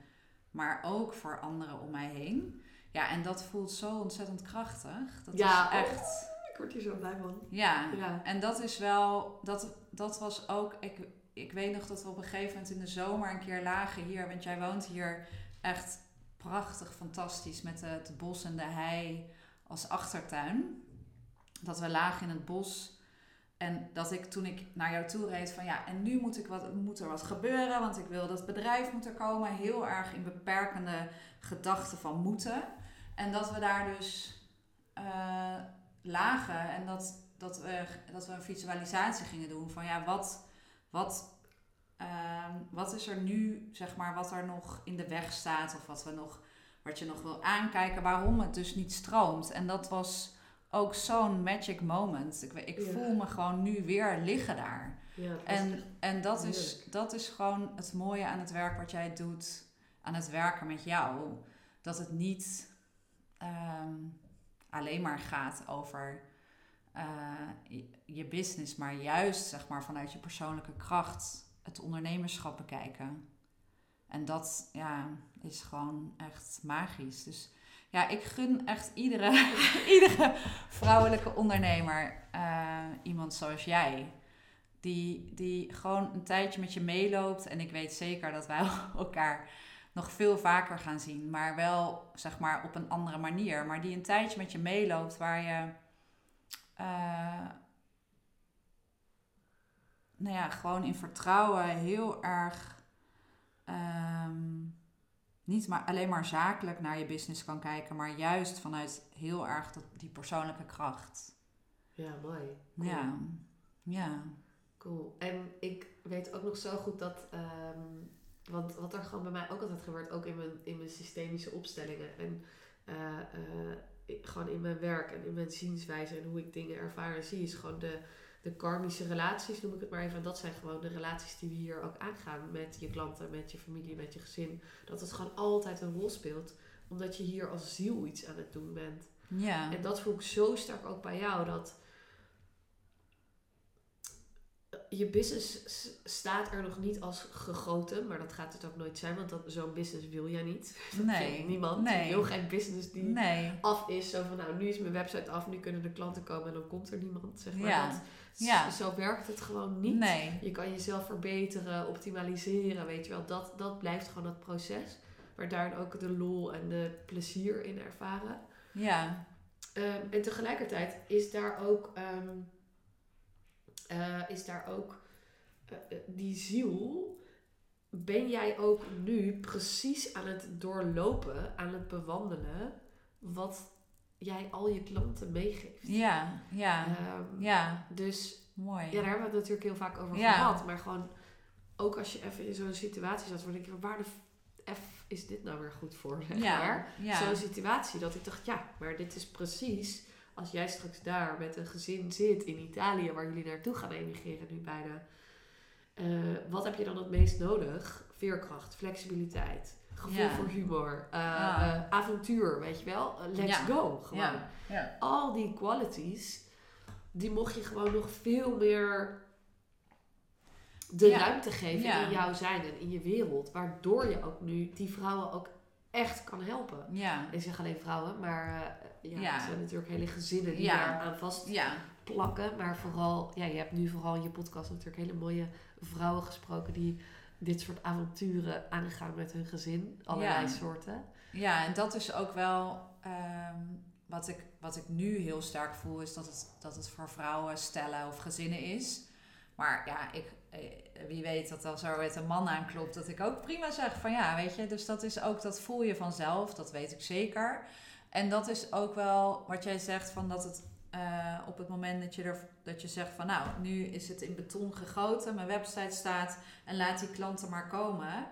Speaker 1: maar ook voor anderen om mij heen. Ja, en dat voelt zo ontzettend krachtig. Dat
Speaker 2: Ja,
Speaker 1: is echt.
Speaker 2: Ik word hier zo blij van.
Speaker 1: Ja,
Speaker 2: Ja.
Speaker 1: en dat is wel, dat, dat was ook, ik, ik weet nog dat we op een gegeven moment in de zomer een keer lagen hier, want jij woont hier echt prachtig, fantastisch met het bos en de hei als achtertuin. Dat we lagen in het bos en dat ik toen ik naar jou toe reed van ja, en nu moet, ik wat, moet er wat gebeuren, want ik wil dat bedrijf moet er komen. Heel erg in beperkende gedachten van moeten. En dat we daar dus eh, lagen en dat, dat, we, dat we een visualisatie gingen doen van ja, wat, wat, ehm, wat is er nu, zeg maar, wat er nog in de weg staat of wat, we nog, wat je nog wil aankijken, waarom het dus niet stroomt. En dat was ook zo'n magic moment. Ik, ik
Speaker 2: Ja.
Speaker 1: voel me gewoon nu weer liggen daar.
Speaker 2: Ja,
Speaker 1: En, en dat, is, dat is gewoon het mooie aan het werk wat jij doet, aan het werken met jou. Dat het niet ehm, alleen maar gaat over eh, je, business, maar juist zeg maar, vanuit je persoonlijke kracht het ondernemerschap bekijken. En dat ja, is gewoon echt magisch. Dus ja, ik gun echt iedere, [laughs] iedere vrouwelijke ondernemer eh, iemand zoals jij. Die, die gewoon een tijdje met je meeloopt. En ik weet zeker dat wij [laughs] elkaar nog veel vaker gaan zien. Maar wel, zeg maar, op een andere manier. Maar die een tijdje met je meeloopt waar je... eh, nou ja, gewoon in vertrouwen heel erg... ehm, niet maar alleen maar zakelijk naar je business kan kijken, maar juist vanuit heel erg dat, die persoonlijke kracht.
Speaker 2: Ja, mooi. Cool.
Speaker 1: Ja, ja,
Speaker 2: Cool. En ik weet ook nog zo goed dat, ehm, want wat er gewoon bij mij ook altijd gebeurt, ook in mijn, in mijn systemische opstellingen en eh, eh, gewoon in mijn werk en in mijn zienswijze en hoe ik dingen ervaar en zie, is gewoon de, de karmische relaties, noem ik het maar even. En dat zijn gewoon de relaties die we hier ook aangaan met je klanten, met je familie, met je gezin. Dat het gewoon altijd een rol speelt, omdat je hier als ziel iets aan het doen bent.
Speaker 1: ja,
Speaker 2: En dat voel ik zo sterk ook bij jou. Dat je business staat er nog niet als gegoten. Maar dat gaat het ook nooit zijn. Want dat- zo'n business wil jij niet. [laughs]
Speaker 1: Nee,
Speaker 2: niemand.
Speaker 1: nee.
Speaker 2: Wil geen business die
Speaker 1: nee,
Speaker 2: af is. Zo van nou nu is mijn website af. Nu kunnen de klanten komen. En dan komt er niemand. Zeg maar.
Speaker 1: Ja,
Speaker 2: Dat-
Speaker 1: ja.
Speaker 2: Zo werkt het gewoon niet.
Speaker 1: nee,
Speaker 2: Je kan jezelf verbeteren, optimaliseren, weet je wel. Dat, dat blijft gewoon het proces. Maar daarin ook de lol en de plezier in ervaren.
Speaker 1: ja,
Speaker 2: Ehm, en tegelijkertijd is daar ook, ehm, eh, is daar ook eh, eh, die ziel. Ben jij ook nu precies aan het doorlopen, aan het bewandelen, wat jij al je klanten meegeeft?
Speaker 1: ja, ja,
Speaker 2: Ehm,
Speaker 1: ja,
Speaker 2: Dus
Speaker 1: mooi.
Speaker 2: ja, daar hebben we het natuurlijk heel vaak over
Speaker 1: Ja.
Speaker 2: gehad. Maar gewoon, ook als je even in zo'n situatie zat, dan denk je, waar de F is dit nou weer goed voor? Zeg
Speaker 1: Ja,
Speaker 2: maar.
Speaker 1: ja.
Speaker 2: Zo'n situatie dat ik dacht, ja, maar dit is precies als jij straks daar met een gezin zit in Italië, waar jullie naartoe gaan emigreren nu bijna. Eh, wat heb je dan het meest nodig? Veerkracht, flexibiliteit, gevoel
Speaker 1: Ja.
Speaker 2: voor humor, eh,
Speaker 1: Ja.
Speaker 2: eh, avontuur, weet je wel? Let's
Speaker 1: Ja.
Speaker 2: go, gewoon
Speaker 1: ja, ja,
Speaker 2: al die qualities, die mocht je gewoon nog veel meer de ruimte geven in jouw zijn en in je wereld. Waardoor je ook nu die vrouwen ook echt kan helpen.
Speaker 1: ja,
Speaker 2: Ik zeg alleen vrouwen, maar ja,
Speaker 1: Ja.
Speaker 2: het zijn natuurlijk hele gezinnen die
Speaker 1: Ja.
Speaker 2: daar aan vast
Speaker 1: ja,
Speaker 2: plakken. Maar vooral, ja, je hebt nu vooral in je podcast natuurlijk hele mooie vrouwen gesproken die dit soort avonturen aangaan met hun gezin. Allerlei soorten.
Speaker 1: Ja, en dat is ook wel ehm, wat, ik, wat ik nu heel sterk voel, is dat het, dat het voor vrouwen, stellen of gezinnen is. Maar ja, ik, eh, wie weet dat als er met een man aanklopt, dat ik ook prima zeg van ja, weet je. Dus dat is ook, dat voel je vanzelf, dat weet ik zeker. En dat is ook wel wat jij zegt van dat het eh, op het moment dat je, er, dat je zegt van nou, nu is het in beton gegoten, mijn website staat en laat die klanten maar komen.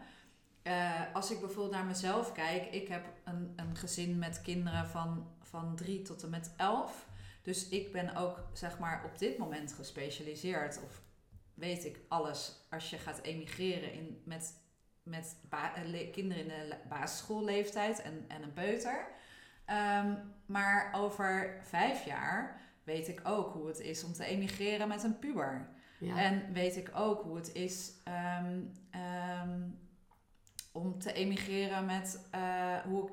Speaker 1: Eh, als ik bijvoorbeeld naar mezelf kijk, ik heb een, een gezin met kinderen van, van drie tot en met elf. Dus ik ben ook zeg maar op dit moment gespecialiseerd. Of weet ik alles als je gaat emigreren in, met, met kinderen in de basisschoolleeftijd en, en een peuter. Ehm, maar over vijf jaar weet ik ook hoe het is om te emigreren met een puber.
Speaker 2: Ja.
Speaker 1: En weet ik ook hoe het is ehm, ehm, om te emigreren met eh, hoe,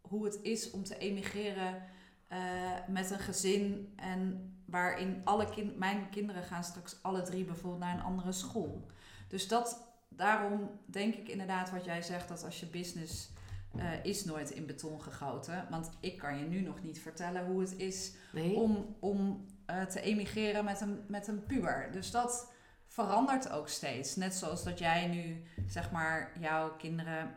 Speaker 1: hoe het is om te emigreren eh, met een gezin en waarin alle mijn kinderen gaan straks alle drie bijvoorbeeld naar een andere school. Dus dat daarom denk ik inderdaad wat jij zegt dat als je business eh, is nooit in beton gegoten, want ik kan je nu nog niet vertellen hoe het is
Speaker 2: nee?
Speaker 1: om, om eh, te emigreren met een, met een puber. Dus dat verandert ook steeds. Net zoals dat jij nu, zeg maar, jouw kinderen...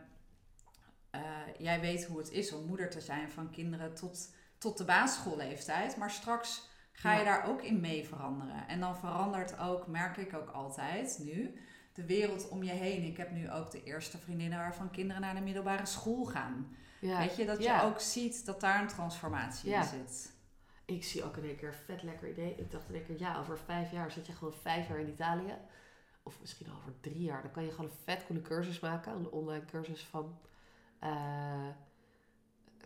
Speaker 1: eh, jij weet hoe het is om moeder te zijn van kinderen tot, tot de basisschoolleeftijd. Maar straks ga je
Speaker 2: Ja.
Speaker 1: daar ook in mee veranderen. En dan verandert ook, merk ik ook altijd nu, de wereld om je heen. Ik heb nu ook de eerste vriendinnen waarvan kinderen naar de middelbare school gaan.
Speaker 2: ja.
Speaker 1: Weet je, dat
Speaker 2: Ja.
Speaker 1: je ook ziet dat daar een transformatie
Speaker 2: Ja.
Speaker 1: in zit.
Speaker 2: Ik zie ook in één keer een vet lekker idee. Ik dacht in één keer, ja, over vijf jaar zit je gewoon vijf jaar in Italië. Of misschien al over drie jaar. Dan kan je gewoon een vet coole cursus maken. Een online cursus van eh,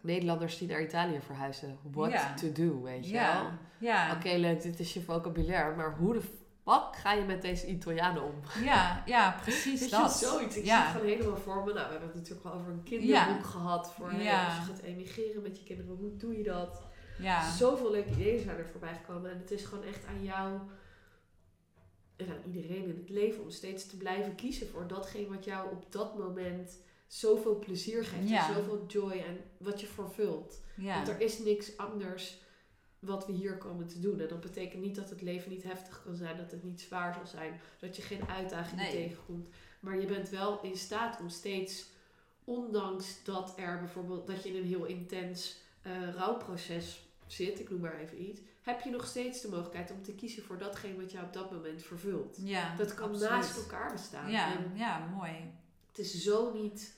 Speaker 2: Nederlanders die naar Italië verhuizen. What to do, weet je wel.
Speaker 1: Ja, ja.
Speaker 2: Oké, leuk, dit is je vocabulaire. Maar hoe de fuck ga je met deze Italianen om?
Speaker 1: Ja, ja, precies
Speaker 2: Weet
Speaker 1: dat.
Speaker 2: je, zoiets. Ik
Speaker 1: ja.
Speaker 2: zie het gewoon helemaal voor me. Nou, we hebben het natuurlijk al over een kinderboek gehad. Voor
Speaker 1: Ja.
Speaker 2: als je gaat emigreren met je kinderen, hoe doe je dat?
Speaker 1: Ja,
Speaker 2: Zoveel leuke ideeën zijn er voorbij gekomen. En het is gewoon echt aan jou en aan iedereen in het leven om steeds te blijven kiezen voor datgene wat jou op dat moment zoveel plezier geeft.
Speaker 1: Ja.
Speaker 2: En zoveel joy en wat je vervult.
Speaker 1: ja.
Speaker 2: Want er is niks anders wat we hier komen te doen. En dat betekent niet dat het leven niet heftig kan zijn, dat het niet zwaar zal zijn, dat je geen uitdagingen
Speaker 1: Nee.
Speaker 2: tegenkomt. Maar je bent wel in staat om steeds, ondanks dat er bijvoorbeeld dat je in een heel intens eh, rouwproces zit, ik noem maar even iets, heb je nog steeds de mogelijkheid om te kiezen voor datgene wat jou op dat moment vervult.
Speaker 1: ja,
Speaker 2: Dat kan
Speaker 1: absoluut.
Speaker 2: naast elkaar bestaan.
Speaker 1: Ja,
Speaker 2: En
Speaker 1: ja, mooi.
Speaker 2: het is zo niet.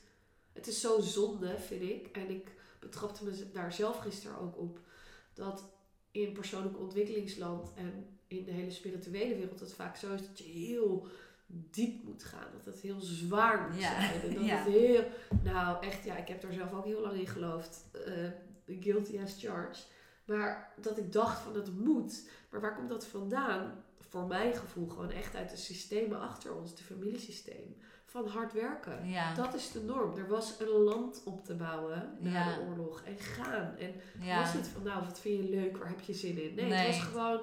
Speaker 2: Het is zo zonde, vind ik. En ik betrapte me daar zelf gisteren ook op. Dat in persoonlijk ontwikkelingsland en in de hele spirituele wereld het vaak zo is dat je heel diep moet gaan. Dat het heel zwaar moet
Speaker 1: Ja,
Speaker 2: zijn. En dat
Speaker 1: ja.
Speaker 2: het heel. Nou, echt, ja, ik heb daar zelf ook heel lang in geloofd. eh, guilty as charged. Maar dat ik dacht van het moet. Maar waar komt dat vandaan? Voor mijn gevoel gewoon echt uit de systemen achter ons, het familiesysteem. Van hard werken.
Speaker 1: Ja,
Speaker 2: Dat is de norm. Er was een land op te bouwen na
Speaker 1: Ja.
Speaker 2: de oorlog. En gaan. En
Speaker 1: ja.
Speaker 2: was niet van, nou, wat vind je leuk? Waar heb je zin in? Nee,
Speaker 1: Nee.
Speaker 2: het was gewoon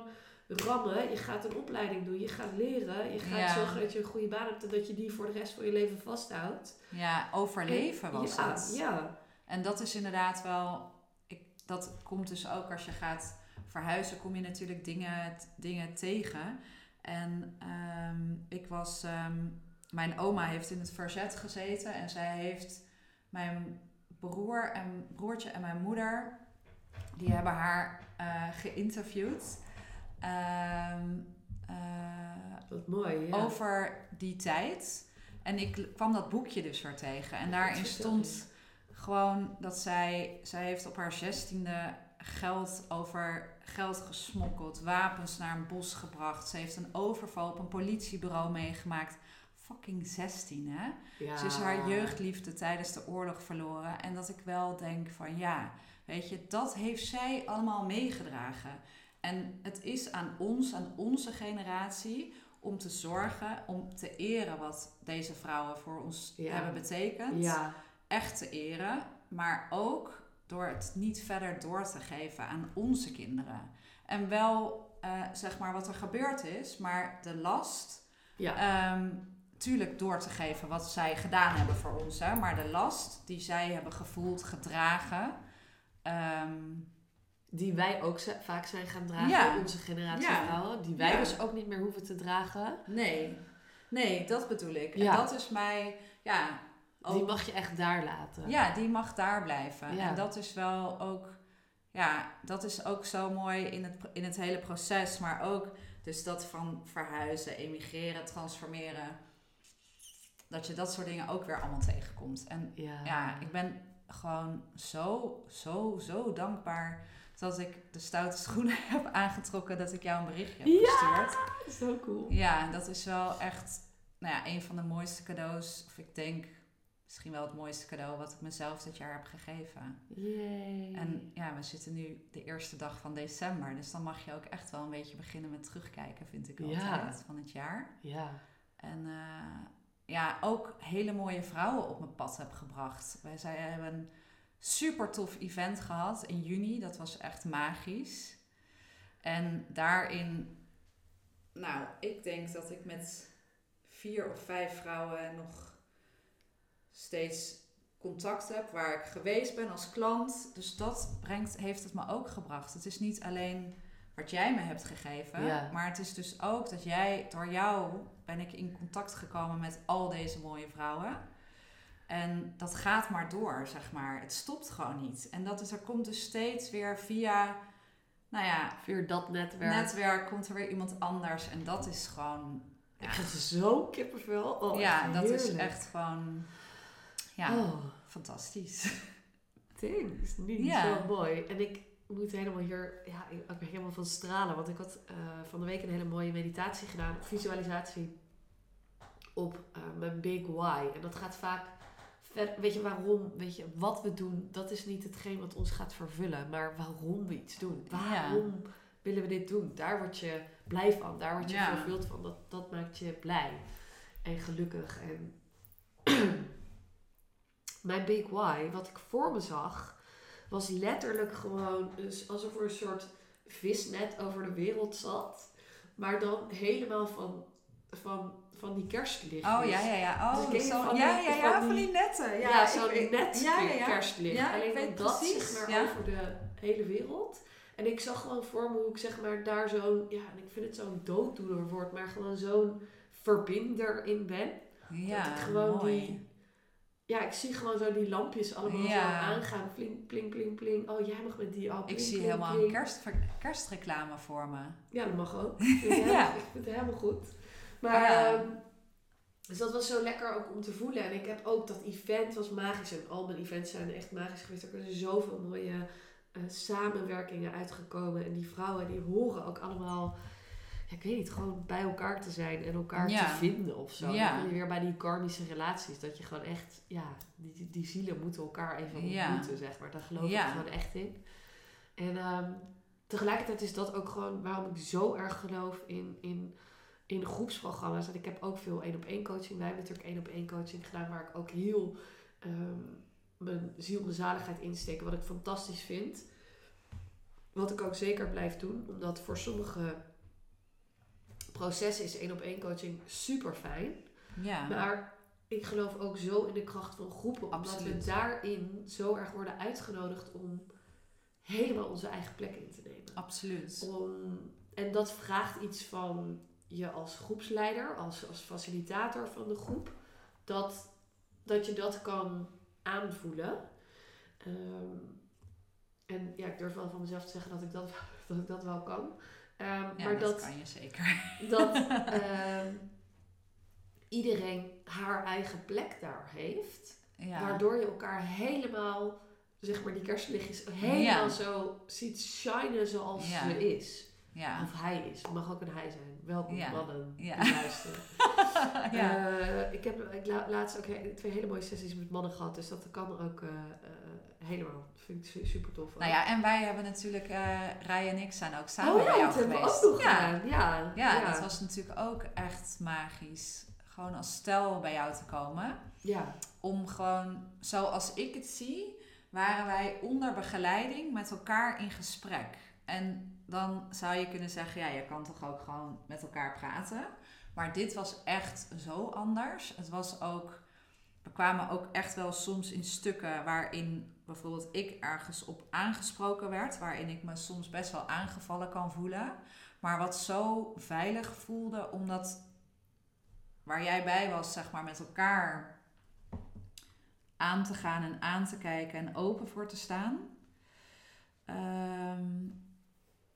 Speaker 2: rammen. Je gaat een opleiding doen. Je gaat leren. Je gaat zorgen dat je een goede baan hebt. En dat je die voor de rest van je leven vasthoudt.
Speaker 1: ja, overleven
Speaker 2: En-
Speaker 1: was het.
Speaker 2: Ja.
Speaker 1: En dat is inderdaad wel... Ik, dat komt dus ook als je gaat verhuizen, kom je natuurlijk dingen, dingen tegen. En ehm, ik was... ehm, mijn oma heeft in het verzet gezeten en zij heeft mijn broer en broertje en mijn moeder, die hebben haar eh, geïnterviewd. Ehm, eh,
Speaker 2: Wat mooi. Ja.
Speaker 1: over die tijd. En ik kwam dat boekje dus weer tegen. En daarin stond gewoon dat zij... Zij heeft op haar zestiende geld over geld gesmokkeld. Wapens naar een bos gebracht. Ze heeft een overval op een politiebureau meegemaakt. Fucking 16, hè?
Speaker 2: Ja.
Speaker 1: Ze is haar jeugdliefde tijdens de oorlog verloren. En dat ik wel denk van ja, weet je, dat heeft zij allemaal meegedragen. En het is aan ons, aan onze generatie, om te zorgen, om te eren wat deze vrouwen voor ons
Speaker 2: Ja.
Speaker 1: hebben betekend.
Speaker 2: Ja.
Speaker 1: Echt te eren, maar ook door het niet verder door te geven aan onze kinderen. En wel eh, zeg maar wat er gebeurd is, maar de last,
Speaker 2: Ja.
Speaker 1: ehm, tuurlijk door te geven wat zij gedaan hebben voor ons, hè, maar de last die zij hebben gevoeld, gedragen, ehm,
Speaker 2: Die wij ook vaak zijn gaan dragen,
Speaker 1: Ja.
Speaker 2: onze generatie
Speaker 1: Ja.
Speaker 2: vrouwen. Die wij
Speaker 1: Ja.
Speaker 2: dus ook niet meer hoeven te dragen.
Speaker 1: nee, nee, dat bedoel ik. En dat is mij, ja,
Speaker 2: Die mag je echt daar laten.
Speaker 1: Ja, die mag daar blijven.
Speaker 2: Ja.
Speaker 1: En dat is wel ook, ja, dat is ook zo mooi in het, in het hele proces. Maar ook dus dat van verhuizen, emigreren, transformeren. Dat je dat soort dingen ook weer allemaal tegenkomt. En
Speaker 2: Ja.
Speaker 1: ja, ik ben gewoon zo, zo, zo dankbaar dat ik de stoute schoenen [laughs] heb aangetrokken. Dat ik jou een berichtje heb
Speaker 2: Ja.
Speaker 1: gestuurd.
Speaker 2: Zo cool.
Speaker 1: Ja, dat is wel echt nou ja, een van de mooiste cadeaus. Of ik denk misschien wel het mooiste cadeau wat ik mezelf dit jaar heb gegeven.
Speaker 2: Yay.
Speaker 1: En ja, we zitten nu de eerste dag van december. Dus dan mag je ook echt wel een beetje beginnen met terugkijken, vind ik
Speaker 2: Ja.
Speaker 1: altijd, van het jaar.
Speaker 2: Ja.
Speaker 1: En eh, ja, ook hele mooie vrouwen op mijn pad heb gebracht. Wij zij hebben een super tof event gehad in juni. Dat was echt magisch. En daarin, nou, ik denk dat ik met vier of vijf vrouwen nog steeds contact heb. Waar ik geweest ben als klant. Dus dat brengt, heeft het me ook gebracht. Het is niet alleen wat jij me hebt gegeven.
Speaker 2: Ja.
Speaker 1: Maar het is dus ook dat jij, door jou ben ik in contact gekomen met al deze mooie vrouwen. En dat gaat maar door, zeg maar. Het stopt gewoon niet. En dat is, er komt dus steeds weer via, nou ja,
Speaker 2: Via dat netwerk.
Speaker 1: netwerk komt er weer iemand anders. En dat is gewoon,
Speaker 2: Ik heb zo kippenvel. Oh,
Speaker 1: ja, dat is echt gewoon, ja,
Speaker 2: Oh,
Speaker 1: fantastisch.
Speaker 2: thanks. Niet
Speaker 1: Ja.
Speaker 2: zo mooi. En ik moet helemaal hier... Ja, ik ik ben helemaal van stralen. Want ik had eh, van de week een hele mooie meditatie gedaan. Visualisatie. Op eh, mijn big why. En dat gaat vaak... ver- Weet je waarom? Weet je, wat we doen, dat is niet hetgeen wat ons gaat vervullen. Maar waarom we iets doen. Waarom willen we dit doen? Daar word je blij van. Daar word je
Speaker 1: Ja.
Speaker 2: vervuld van. Dat, dat maakt je blij. En gelukkig. En [clears throat] mijn big why, wat ik voor me zag, was letterlijk gewoon dus alsof er een soort visnet over de wereld zat. Maar dan helemaal van, van, van die kerstlichtjes.
Speaker 1: Oh ja, ja, ja.
Speaker 2: Dus
Speaker 1: Oh, zo,
Speaker 2: van
Speaker 1: ja,
Speaker 2: die-
Speaker 1: ja, ja,
Speaker 2: van die-
Speaker 1: die netten.
Speaker 2: Ja,
Speaker 1: Ja,
Speaker 2: zo'n
Speaker 1: ik weet-
Speaker 2: net
Speaker 1: ja, ja, ja.
Speaker 2: kerstlicht.
Speaker 1: Ja, ik
Speaker 2: Alleen
Speaker 1: weet
Speaker 2: dat
Speaker 1: precies,
Speaker 2: zeg maar
Speaker 1: ja.
Speaker 2: over de hele wereld. En ik zag gewoon voor me hoe ik zeg maar daar zo'n, ja, en ik vind het zo'n dooddoener woord, maar gewoon zo'n verbinder in ben.
Speaker 1: Ja,
Speaker 2: dat ik gewoon
Speaker 1: mooi.
Speaker 2: die, ja, ik zie gewoon zo die lampjes allemaal
Speaker 1: Ja.
Speaker 2: zo aangaan. Pling, pling, pling, pling. Oh, jij mag met die al.
Speaker 1: Ik zie
Speaker 2: pling,
Speaker 1: helemaal een kerst, kerstreclame voor me.
Speaker 2: Ja, dat mag ook. Ik vind het
Speaker 1: Ja.
Speaker 2: helemaal, ik vind het helemaal goed. Maar,
Speaker 1: Ja.
Speaker 2: ehm, dus dat was zo lekker ook om te voelen. En ik heb ook, dat event was magisch. En al mijn events zijn echt magisch geweest. Er zijn zoveel mooie eh, samenwerkingen uitgekomen. En die vrouwen, die horen ook allemaal... Ik weet niet, gewoon bij elkaar te zijn en elkaar
Speaker 1: Ja.
Speaker 2: te vinden of zo.
Speaker 1: Ja.
Speaker 2: Dan kom je weer bij die karmische relaties. Dat je gewoon echt, ja, die, die, zielen moeten elkaar even
Speaker 1: Ja.
Speaker 2: ontmoeten, zeg maar. Daar geloof ik gewoon echt in. En ehm, tegelijkertijd is dat ook gewoon waarom ik zo erg geloof in, in, in groepsprogramma's. En ik heb ook veel één op één coaching. Wij hebben natuurlijk één op één coaching gedaan waar ik ook heel ehm, mijn ziel, mijn zaligheid insteek. Wat ik fantastisch vind. Wat ik ook zeker blijf doen. Omdat voor sommige processen is één op één coaching super fijn.
Speaker 1: Ja.
Speaker 2: Maar ik geloof ook zo in de kracht van groepen. Omdat we daarin zo erg worden uitgenodigd om helemaal onze eigen plek in te nemen.
Speaker 1: Absoluut.
Speaker 2: Om, en dat vraagt iets van je als groepsleider, als, als facilitator van de groep. Dat, dat je dat kan aanvoelen. Ehm, en ja, ik durf wel van mezelf te zeggen dat ik dat, [laughs] dat, ik dat wel kan. Ehm,
Speaker 1: Ja,
Speaker 2: maar
Speaker 1: dat,
Speaker 2: dat,
Speaker 1: kan je zeker. [laughs]
Speaker 2: dat ehm, iedereen haar eigen plek daar heeft.
Speaker 1: Ja.
Speaker 2: Waardoor je elkaar helemaal, zeg maar, die kerstlichtjes helemaal
Speaker 1: Ja.
Speaker 2: zo ziet shinen zoals ze is.
Speaker 1: Ja.
Speaker 2: Of hij is. Het mag ook een hij zijn. Welkom mannen die luisteren. [laughs]
Speaker 1: ja.
Speaker 2: Eh, ik heb ik la- laatst ook twee hele mooie sessies met mannen gehad. Dus dat kan ook eh, eh, helemaal. Dat vind ik su- super tof.
Speaker 1: Nou ja, en wij hebben natuurlijk, eh Rij en ik zijn ook samen
Speaker 2: oh
Speaker 1: bij
Speaker 2: ja,
Speaker 1: jou
Speaker 2: dat hebben we
Speaker 1: geweest.
Speaker 2: ook nog
Speaker 1: ja.
Speaker 2: gedaan. Ja,
Speaker 1: Ja, dat was natuurlijk ook echt magisch. Gewoon als stel bij jou te komen.
Speaker 2: Ja,
Speaker 1: Om gewoon, zoals ik het zie, waren wij onder begeleiding met elkaar in gesprek. En dan zou je kunnen zeggen, ja, je kan toch ook gewoon met elkaar praten. Maar dit was echt zo anders. Het was ook, we kwamen ook echt wel soms in stukken waarin bijvoorbeeld ik ergens op aangesproken werd, waarin ik me soms best wel aangevallen kan voelen. Maar wat zo veilig voelde, omdat waar jij bij was, zeg maar, met elkaar aan te gaan en aan te kijken en open voor te staan. Ehm,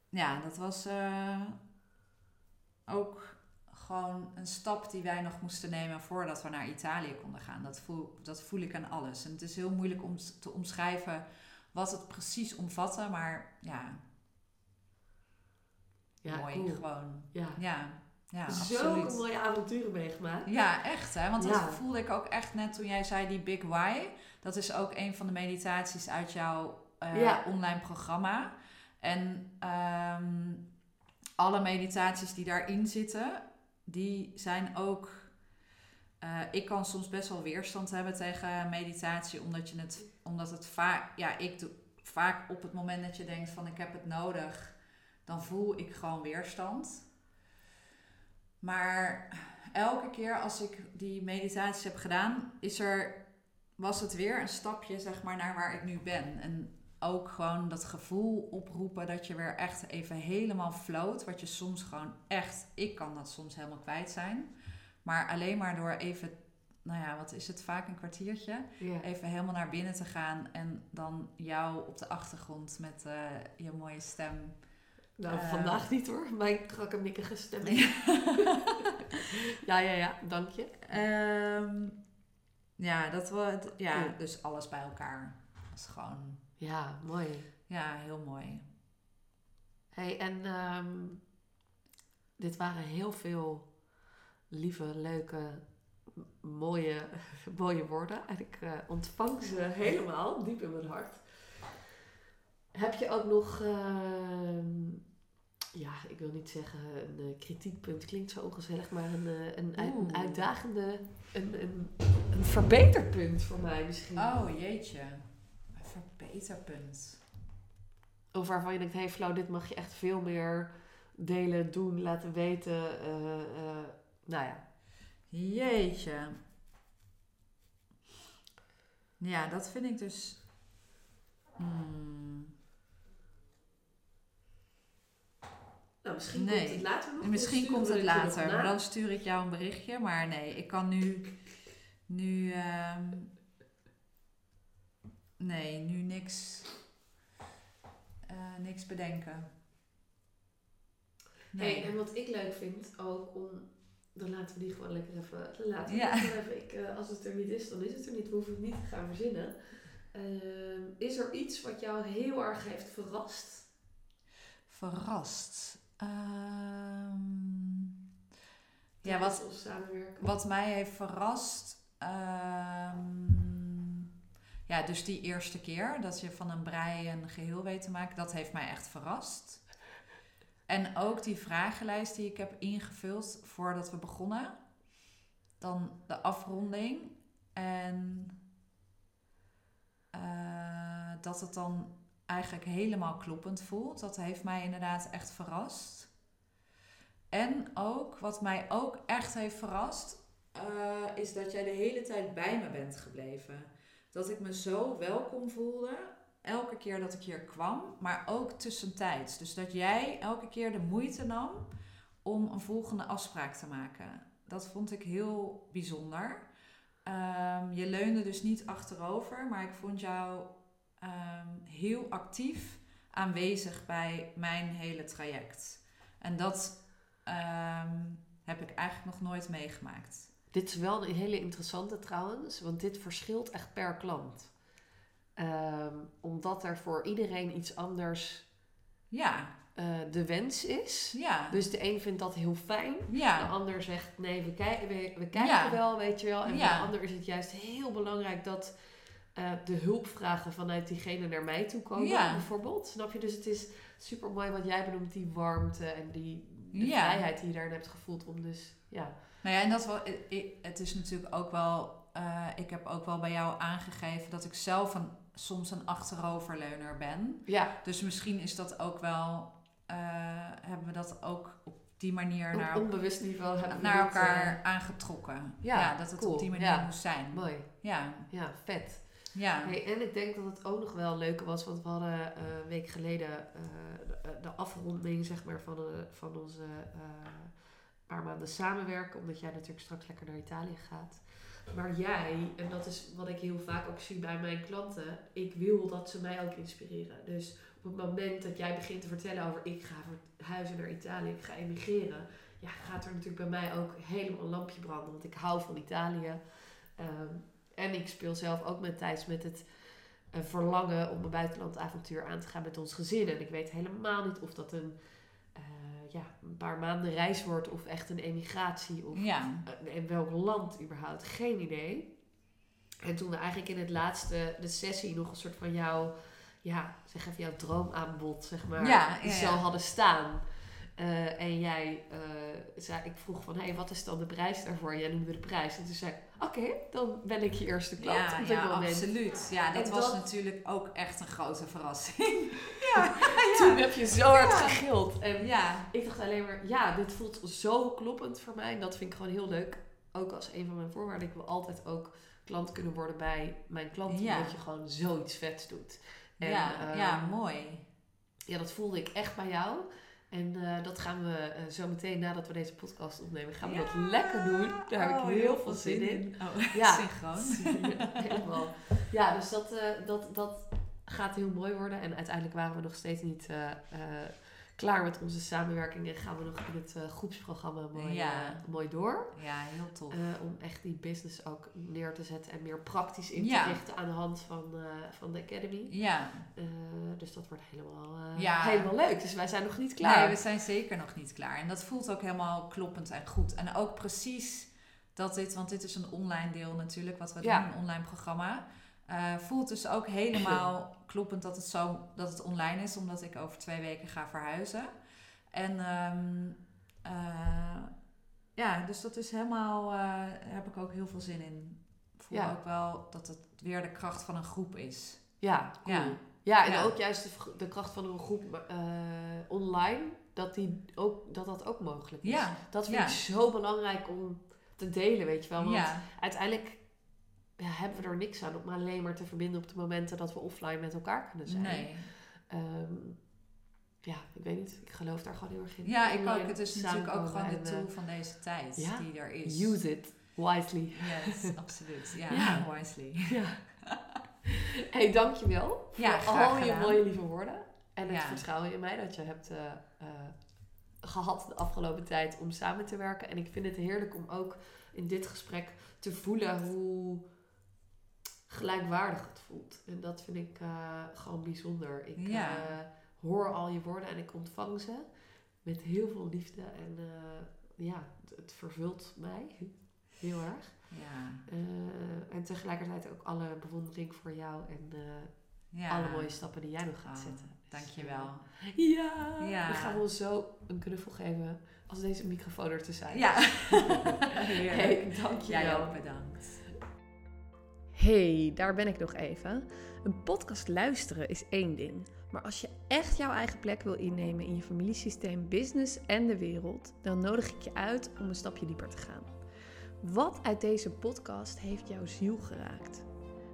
Speaker 1: ja, dat was eh, ook gewoon een stap die wij nog moesten nemen voordat we naar Italië konden gaan. Dat voel, dat voel ik aan alles. En het is heel moeilijk om te omschrijven wat het precies omvatte, maar ja.
Speaker 2: Ja,
Speaker 1: mooi,
Speaker 2: cool.
Speaker 1: gewoon.
Speaker 2: Ja.
Speaker 1: Ja, ja
Speaker 2: Zulke mooie avonturen meegemaakt.
Speaker 1: Ja, echt hè. Want dat
Speaker 2: Ja.
Speaker 1: voelde ik ook echt net toen jij zei die Big Why. Dat is ook een van de meditaties uit jouw eh,
Speaker 2: Ja.
Speaker 1: online programma. En ehm, alle meditaties die daarin zitten, die zijn ook... eh, ik kan soms best wel weerstand hebben tegen meditatie, omdat, je het, omdat het vaak... Ja, ik doe vaak op het moment dat je denkt van ik heb het nodig, dan voel ik gewoon weerstand. Maar elke keer als ik die meditaties heb gedaan, is er, was het weer een stapje zeg maar, naar waar ik nu ben. En ook gewoon dat gevoel oproepen dat je weer echt even helemaal float. Wat je soms gewoon echt, ik kan dat soms helemaal kwijt zijn. Maar alleen maar door even, nou ja, wat is het vaak, een kwartiertje. Even helemaal naar binnen te gaan en dan jou op de achtergrond met eh, je mooie stem.
Speaker 2: Nou,
Speaker 1: Eh.
Speaker 2: vandaag niet hoor. Mijn krakkemikkige stem. [laughs] ja, ja, ja. Dank je.
Speaker 1: Ehm, ja, dat we, ja, dus alles bij elkaar. Dat is gewoon,
Speaker 2: Ja, mooi.
Speaker 1: ja, heel mooi.
Speaker 2: Hey, en ehm, dit waren heel veel lieve, leuke, mooie, [laughs] mooie woorden. En ik eh, ontvang ze [laughs] helemaal diep in mijn hart. Heb je ook nog, ehm, ja, ik wil niet zeggen een eh, kritiekpunt, klinkt zo ongezellig, maar een, eh, een, een uitdagende, een, een, een verbeterpunt voor mij misschien?
Speaker 1: Oh, jeetje. Een verbeterpunt.
Speaker 2: Of waarvan je denkt, hé hey Flo, dit mag je echt veel meer delen, doen, laten weten. eh, eh, nou ja,
Speaker 1: Jeetje. Ja, dat vind ik dus... Hmm.
Speaker 2: nou, misschien
Speaker 1: Nee.
Speaker 2: komt het later nog.
Speaker 1: Misschien komt het later, maar dan stuur ik jou een berichtje. Maar nee, ik kan nu... Nu... ehm, nee, nu niks... eh, niks bedenken.
Speaker 2: Hey, en wat ik leuk vind ook om. Dan laten we die gewoon lekker even. Dan laten we
Speaker 1: Ja.
Speaker 2: even ik, eh, als het er niet is, dan is het er niet. We hoeven het niet te gaan verzinnen. Ehm, is er iets wat jou heel erg heeft verrast?
Speaker 1: Verrast. Ehm, ja, wat, wat mij heeft verrast. ehm, ja, dus die eerste keer dat je van een brei een geheel weet te maken, dat heeft mij echt verrast. En ook die vragenlijst die ik heb ingevuld voordat we begonnen. Dan de afronding. En eh, dat het dan eigenlijk helemaal kloppend voelt. Dat heeft mij inderdaad echt verrast. En ook, wat mij ook echt heeft verrast, eh, is dat jij de hele tijd bij me bent gebleven. Dat ik me zo welkom voelde, elke keer dat ik hier kwam, maar ook tussentijds. Dus dat jij elke keer de moeite nam om een volgende afspraak te maken. Dat vond ik heel bijzonder. Ehm, je leunde dus niet achterover, maar ik vond jou ehm, heel actief aanwezig bij mijn hele traject. En dat ehm, heb ik eigenlijk nog nooit meegemaakt.
Speaker 2: Dit is wel een hele interessante trouwens, want dit verschilt echt per klant. Ehm, omdat er voor iedereen iets anders
Speaker 1: Ja,
Speaker 2: eh, de wens is.
Speaker 1: ja,
Speaker 2: Dus de een vindt dat heel fijn. De ander zegt nee, we, kij- we, we kijken
Speaker 1: Ja.
Speaker 2: wel, weet je wel. En
Speaker 1: Ja.
Speaker 2: de ander is het juist heel belangrijk dat eh, de hulpvragen vanuit diegene naar mij toe komen,
Speaker 1: Ja.
Speaker 2: bijvoorbeeld. Snap je? Dus het is super mooi wat jij benoemt, die warmte en die de vrijheid die je daarin hebt gevoeld om dus, ja.
Speaker 1: Nou ja, en dat wel, het is natuurlijk ook wel. eh, ik heb ook wel bij jou aangegeven dat ik zelf een soms een achteroverleuner ben.
Speaker 2: Ja,
Speaker 1: Dus misschien is dat ook wel, eh, hebben we dat ook op die manier
Speaker 2: op
Speaker 1: naar,
Speaker 2: onbewust niveau hebben we
Speaker 1: naar elkaar aangetrokken.
Speaker 2: ja,
Speaker 1: dat het
Speaker 2: cool,
Speaker 1: op die manier
Speaker 2: ja.
Speaker 1: moest zijn.
Speaker 2: eh, mooi.
Speaker 1: Ja,
Speaker 2: Ja, vet.
Speaker 1: ja.
Speaker 2: Hey, en ik denk dat het ook nog wel leuk was, want we hadden eh, een week geleden eh, de, de afronding zeg maar, van, eh, van onze eh, paar maanden samenwerken, omdat jij natuurlijk straks lekker naar Italië gaat. Maar jij, en dat is wat ik heel vaak ook zie bij mijn klanten, ik wil dat ze mij ook inspireren. Dus op het moment dat jij begint te vertellen over ik ga verhuizen naar Italië, ik ga emigreren, ja, gaat er natuurlijk bij mij ook helemaal een lampje branden, want ik hou van Italië. Ehm, en ik speel zelf ook met Thijs met het eh, verlangen om een buitenlandavontuur aan te gaan met ons gezin. En ik weet helemaal niet of dat een, ja, een paar maanden reis wordt of echt een emigratie. Of
Speaker 1: Ja,
Speaker 2: eh, in welk land überhaupt. Geen idee. En toen we eigenlijk in het laatste, de sessie, nog een soort van jouw, ja, zeg even jouw droomaanbod, zeg maar,
Speaker 1: Ja, ja,
Speaker 2: zo hadden staan. Eh, en jij eh, zei, ik vroeg van, hé, hey, wat is dan de prijs daarvoor? Jij noemde de prijs. En toen zei ik, oké, dan ben ik je eerste klant
Speaker 1: ja,
Speaker 2: op dit
Speaker 1: ja
Speaker 2: moment.
Speaker 1: absoluut. Ja, dat
Speaker 2: En
Speaker 1: was
Speaker 2: dat-
Speaker 1: natuurlijk ook echt een grote verrassing. [laughs] ja,
Speaker 2: Toen heb je zo hard gegild. En
Speaker 1: ja,
Speaker 2: ik dacht alleen maar, ja, dit voelt zo kloppend voor mij. En dat vind ik gewoon heel leuk. Ook als een van mijn voorwaarden. Ik wil altijd ook klant kunnen worden bij mijn klanten.
Speaker 1: Ja.
Speaker 2: Dat je gewoon zoiets vets doet. En,
Speaker 1: ja,
Speaker 2: ehm,
Speaker 1: ja, mooi.
Speaker 2: ja, dat voelde ik echt bij jou. En eh, dat gaan we eh, zo meteen nadat we deze podcast opnemen, gaan we
Speaker 1: Ja.
Speaker 2: dat lekker doen. Daar heb
Speaker 1: Oh,
Speaker 2: ik heel veel zin in.
Speaker 1: Oh, [laughs]
Speaker 2: Ja.
Speaker 1: synchroon. [laughs]
Speaker 2: Helemaal. Ja, dus dat, eh, dat, dat gaat heel mooi worden. En uiteindelijk waren we nog steeds niet klaar met onze samenwerking. En gaan we nog in het eh, groepsprogramma mooi,
Speaker 1: Ja.
Speaker 2: eh, mooi door.
Speaker 1: Ja, heel tof.
Speaker 2: Eh, om echt die business ook neer te zetten en meer praktisch in te richten aan de hand van, van de Academy.
Speaker 1: ja.
Speaker 2: Dus dat wordt helemaal,
Speaker 1: Ja.
Speaker 2: helemaal leuk. Dus wij zijn nog niet klaar.
Speaker 1: Nee, we zijn zeker nog niet klaar. En dat voelt ook helemaal kloppend en goed. En ook precies dat dit, want dit is een online deel natuurlijk, wat we doen, een online programma. voelt dus ook helemaal [clears throat] kloppend dat het, zo, dat het online is, omdat ik over twee weken ga verhuizen. En ehm, eh, ja, dus dat is helemaal, eh, daar heb ik ook heel veel zin in. Ik voel
Speaker 2: Ja.
Speaker 1: ook wel dat het weer de kracht van een groep is.
Speaker 2: Ja, cool.
Speaker 1: Ja.
Speaker 2: Ja, en
Speaker 1: Ja.
Speaker 2: ook juist de, kracht van een groep eh, online, dat, die ook, dat dat ook mogelijk is.
Speaker 1: Ja,
Speaker 2: Dat vind ik zo belangrijk om te delen, weet je wel. Want uiteindelijk ja, hebben we er niks aan om alleen maar te verbinden op de momenten dat we offline met elkaar kunnen zijn.
Speaker 1: nee.
Speaker 2: Ehm, ja, ik weet niet. Ik geloof daar gewoon heel erg in.
Speaker 1: Ja, ik
Speaker 2: Online
Speaker 1: ook. Het is natuurlijk ook gewoon de
Speaker 2: en, eh,
Speaker 1: tool van deze tijd
Speaker 2: ja,
Speaker 1: die er is.
Speaker 2: Use it wisely.
Speaker 1: Yes, [laughs] absoluut. Ja,
Speaker 2: Ja.
Speaker 1: wisely.
Speaker 2: Ja. hey, dankjewel
Speaker 1: Ja,
Speaker 2: voor al je mooie lieve woorden. En het vertrouwen in mij dat je hebt eh, eh, gehad de afgelopen tijd om samen te werken. En ik vind het heerlijk om ook in dit gesprek te voelen hoe gelijkwaardig het voelt. En dat vind ik eh, gewoon bijzonder. Ik
Speaker 1: Ja.
Speaker 2: eh, hoor al je woorden en ik ontvang ze met heel veel liefde. En eh, ja, het, het vervult mij [laughs] heel erg.
Speaker 1: Ja,
Speaker 2: en tegelijkertijd ook alle bewondering voor jou en
Speaker 1: ja.
Speaker 2: alle mooie stappen die jij nog gaat
Speaker 1: Oh,
Speaker 2: zetten.
Speaker 1: Dankjewel.
Speaker 2: Ja,
Speaker 1: Ja.
Speaker 2: we gaan ons zo een knuffel geven als deze microfoon er te zijn.
Speaker 1: Ja. [laughs]
Speaker 2: Hey, dankjewel.
Speaker 1: Jij ook bedankt.
Speaker 3: Hey, daar ben ik nog even. Een podcast luisteren is één ding. Maar als je echt jouw eigen plek wil innemen in je familiesysteem, business en de wereld, dan nodig ik je uit om een stapje dieper te gaan. Wat uit deze podcast heeft jouw ziel geraakt?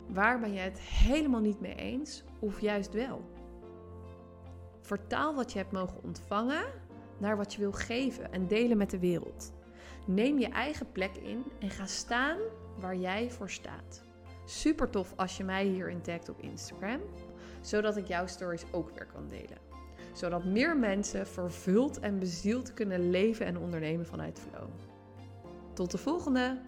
Speaker 3: Waar ben je het helemaal niet mee eens of juist wel? Vertaal wat je hebt mogen ontvangen naar wat je wil geven en delen met de wereld. Neem je eigen plek in en ga staan waar jij voor staat. Super tof als je mij hierin tagt op Instagram, zodat ik jouw stories ook weer kan delen. Zodat meer mensen vervuld en bezield kunnen leven en ondernemen vanuit flow. Tot de volgende!